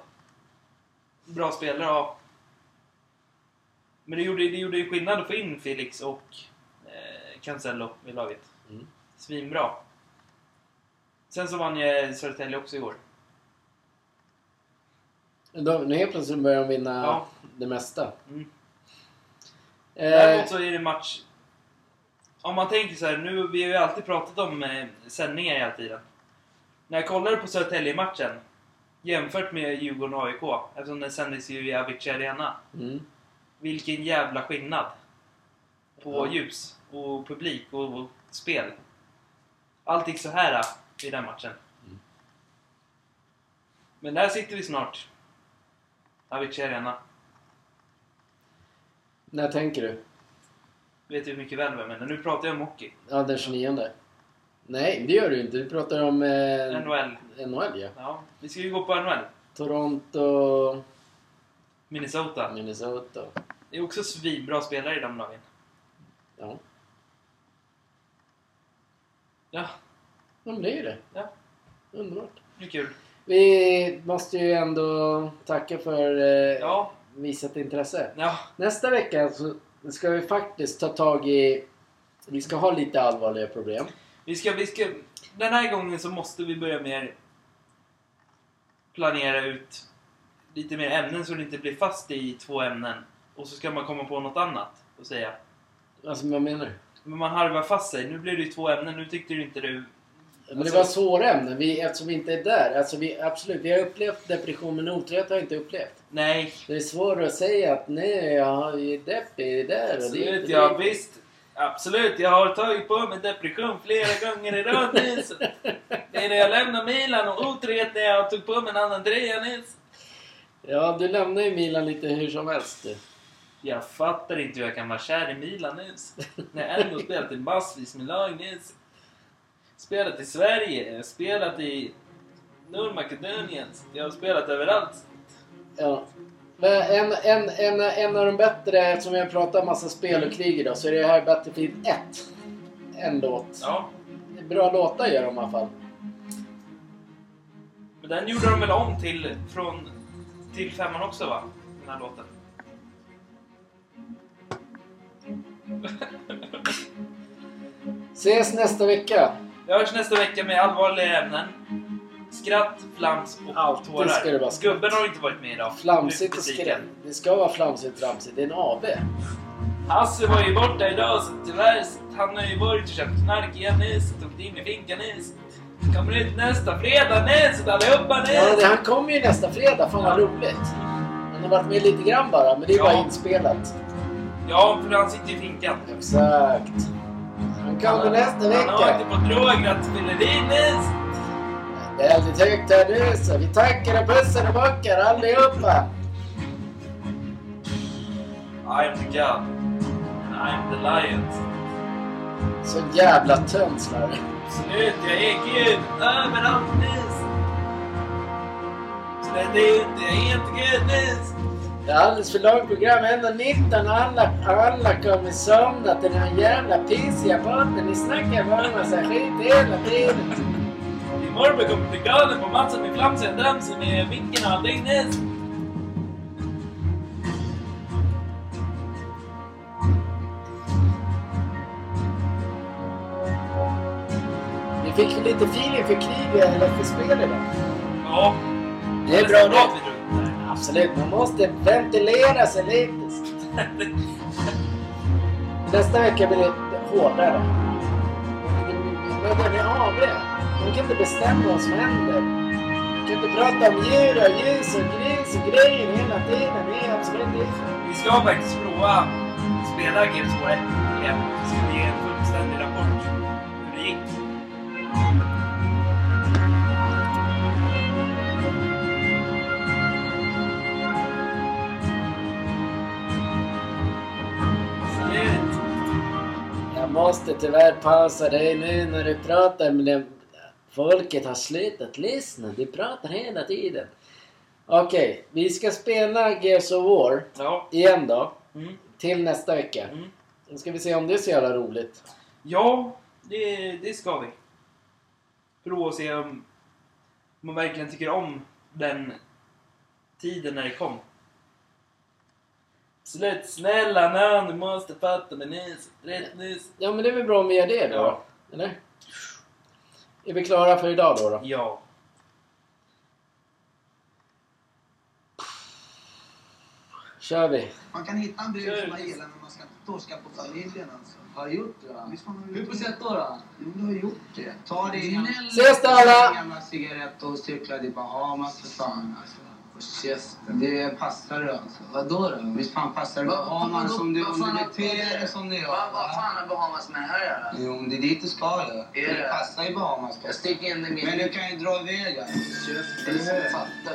Bra spelare, ja. Men det gjorde, det gjorde ju skillnad att få in Felix och eh, Cancelo i laget. Mm. Svinbra. Sen så vann jag Södertälje också igår. De, nu helt plötsligt börjar de vinna Ja. det mesta. Mm. Eh, Däremot så är det match... Om man tänker så här, nu, vi har ju alltid pratat om eh, sändningar hela tiden. När jag kollade på Södertälje-matchen jämfört med Djurgården och AIK, eftersom den sändes ju i Avicii Arena. mm. Vilken jävla skillnad! På Ja. ljus och publik och, och spel. Allt gick så här äh, i den matchen. Mm. Men där sitter vi snart. Avicii Arena. När tänker du? Vet du mycket väl vad jag menar? Nu pratar jag om hockey. Ja, den 29. Nej, det gör du inte. Du pratar om eh, NHL. NHL, ja. Ja, vi ska ju gå på NHL. Toronto, Minnesota. Minnesota. Det är också svinbra spelare i de lagen. Ja. Ja, ja, men det är ju det. Ja. Underbart. det är kul. Vi måste ju ändå tacka för eh, Ja, visat intresse. ja, Nästa vecka så ska vi faktiskt ta tag i... Vi ska ha lite allvarliga problem. vi ska, vi ska... Den här gången så måste vi börja mer planera ut lite mer ämnen så det inte blir fast i två ämnen. Och så ska man komma på något annat och säga. Alltså, vad menar du? Men man harvar fast sig. Nu blir det ju två ämnen. Nu tyckte du inte du... Men Alltså- det var svåra ämnen. Vi, eftersom vi inte är där. Alltså vi, absolut, vi har upplevt depression men otrohet har jag inte upplevt. Nej, Det är svårt att säga att nej, jag är deppig där och det absolut. Ja, visst. Absolut, jag har tagit på mig depression flera gånger i rad Nils. Det är när jag lämnar Milan och otrohet när jag tog på mig en annan tröja Nils. Ja, du lämnar ju Milan lite hur som helst du. Jag fattar inte hur jag kan vara kär i Milan Nils. När jag ändå spelat i massvis med lag Nils. Spelat i Sverige, spelat i Nordmakedonien. Jag har spelat överallt. Ja. Men En, en, en, en av de bättre, eftersom vi har pratat massa spel och krig idag, så är det här Battlefield 1. En låt. Ja, Bra låtar gör de i alla fall. men den gjorde de väl om till, från, till femman också va? Den här låten. Ses nästa vecka. Vi hörs nästa vecka med allvarliga ämnen. Skratt, flams och Alltid tårar. ska det vara skratt. Gubben har inte varit med idag. Flamsigt och skräll. Det ska vara flamsigt tramsigt. Det är en AV. Hasse var ju borta idag så tyvärr så han har ju varit och köpt knark igen nyss. Tog det in i finkan nyss. Kommer ut nästa fredag nyss allihopa Ja, det, nyss. han kommer ju nästa fredag. Fan vad roligt. Han har varit med lite grann bara, men det är Ja. bara inspelat. Ja, för han sitter i finkan. Exakt. Han kommer nästa Han vecka. inte på droger att fylleri nyss. Väldigt högt här nu så. Vi tackar och pussar och bockar allihopa. I am the God. And I am the lion. Så jävla tönslar. Absolut, jag är Gud överallt nyss. Så det, det är inte, jag är inte Gud nyss. Det är alldeles för långt program. Ändå 19 och alla, alla kommer somna till den här jävla pissiga podden. Ni snackar bara en massa skit hela tiden. Din morbror kommer bli galen på matchen med flamsiga dansen med vinken och allting. Vi fick ju lite feeling för krig eller för spel idag. Ja. Det är bra bra det. Absolut, man måste ventilera sig lite. Nästa vecka blir det hårdare. Men det är AV. Man kan inte bestämma vad som händer. Man kan inte prata om djur och ljus och gris och grejer hela tiden. Det är absolut inte. Vi ska faktiskt prova spela Games 2 igen. Måste tyvärr pausa dig nu när du pratar. Men det, folket har slutat lyssna. Du pratar hela tiden. Okej, vi ska spela Gears of War Ja. igen då. Mm. Till nästa vecka. Mm. Då ska vi se om det är så jävla roligt. Ja, det, det ska vi. Prova och se om man verkligen tycker om den tiden när det kom. Slut, snälla nån, du måste fatta mig nyss. Rätt nyss. Ja, men det är väl bra om vi gör det då? Ja. Eller? Är vi klara för idag då? då? Ja. Kör vi. Man kan hitta en brud som man gillar men man ska inte torska på familjen alltså. Har gjort det? då? Visst har man Hur på sätt då? då? Jo, du har gjort det. Ta dig en Ses då alla! gamla cigarett och cykla till Bahamas för fan alltså. Käften. Det passar du alltså. Vadå då? Visst fan passar det Bahamas om du, om du beter dig som du gör. Vad fan har Bahamas med det här att göra? Jo, det är dit du ska ju. Det det? passar i Bahamas. Jag sticker in det. Men du kan ju dra iväg. Käften,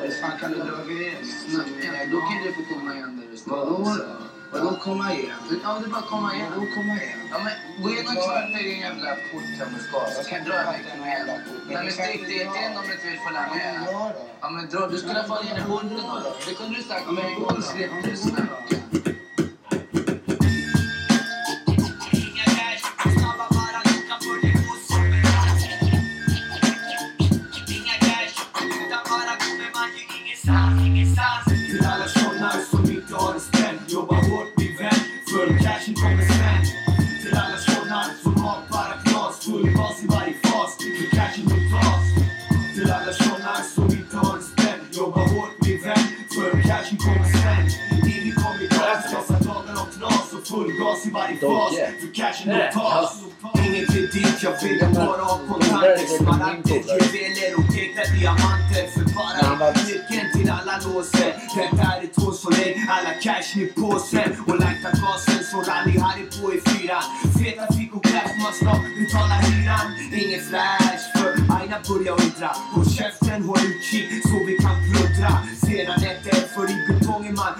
Visst fan kan du dra iväg. Snacka. Då kan du få komma igen där du. Vadå då? Vadå komma igen? Ja, det är bara komma igen. Vadå komma igen? Ja, men gå in och kvarta i din jävla port. Så kan dra iväg till mig igen. Nej, men stick dit in om du inte vill följa med. Ja men dra. Du skulle ha fått in i hunden då. Det kunde du sagt med en gång. Släpp du. Varje fas, för cashen det? tas Ingen kredit, jag vill bara ha kontanter Smaragder, juveler och äkta diamanter. För var- nyckeln till alla låser Detta är ett tvåsolej, alla cash i påsen. Och lajta gasen så rally Harry på i fyran Feta fick och kraft, man snart betala hyran. Ingen flash, för aina börjar undra. Håll käften, håll utkik så vi kan plundra Flera nätter, för i betongen man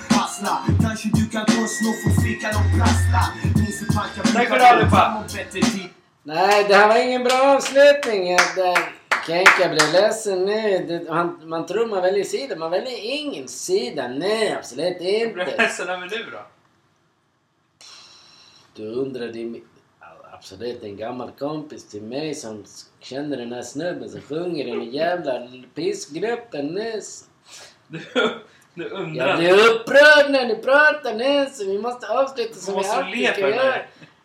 hassla Kanske du kan ta en snuff och fickan och prassla Minns hur panka Tack för det, allihopa. Nej, det här var ingen bra avslutning. Det- Kenka blev ledsen nu. Det, han, man tror man väljer sida. Man väljer ingen sida. Nej, absolut Jag blev inte. ledsen över nu då. Du undrade ja, Absolut en gammal kompis till mig som känner den här snubben som sjunger i den jävla pissgruppen nyss. Du, du Jag undrar. blir upprörd när ni pratar nu så vi måste avsluta som vi alltid ska göra.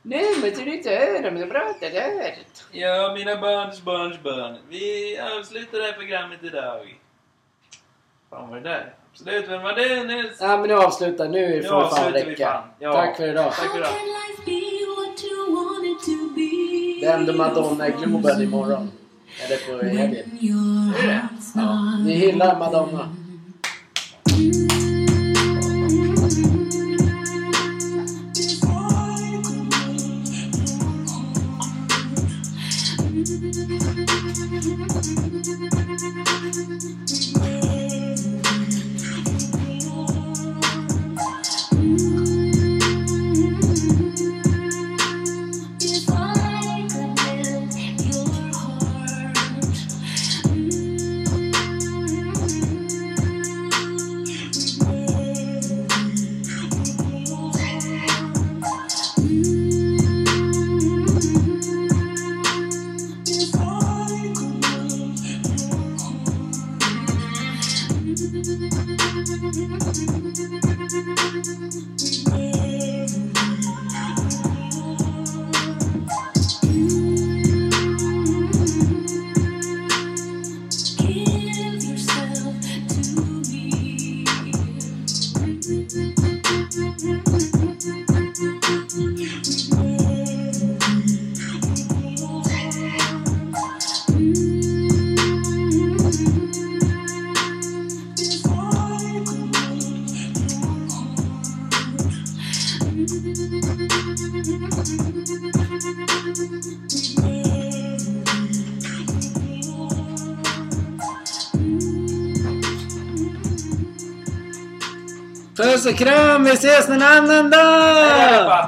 Nej men du inte höra men jag pratar där. Ja, mina barns barns barn. Vi avslutar det här programmet idag. Fan var det där? Absolut, vem var det Nils? Ja men nu avslutar nu Nu får det fan räcka. Ja. Tack för idag. Tack för idag. Det händer Madonna i Globen imorgon. Eller på helgen. Är det det? Ja, vi hyllar Madonna. you. Och kram, vi ses en annan dag!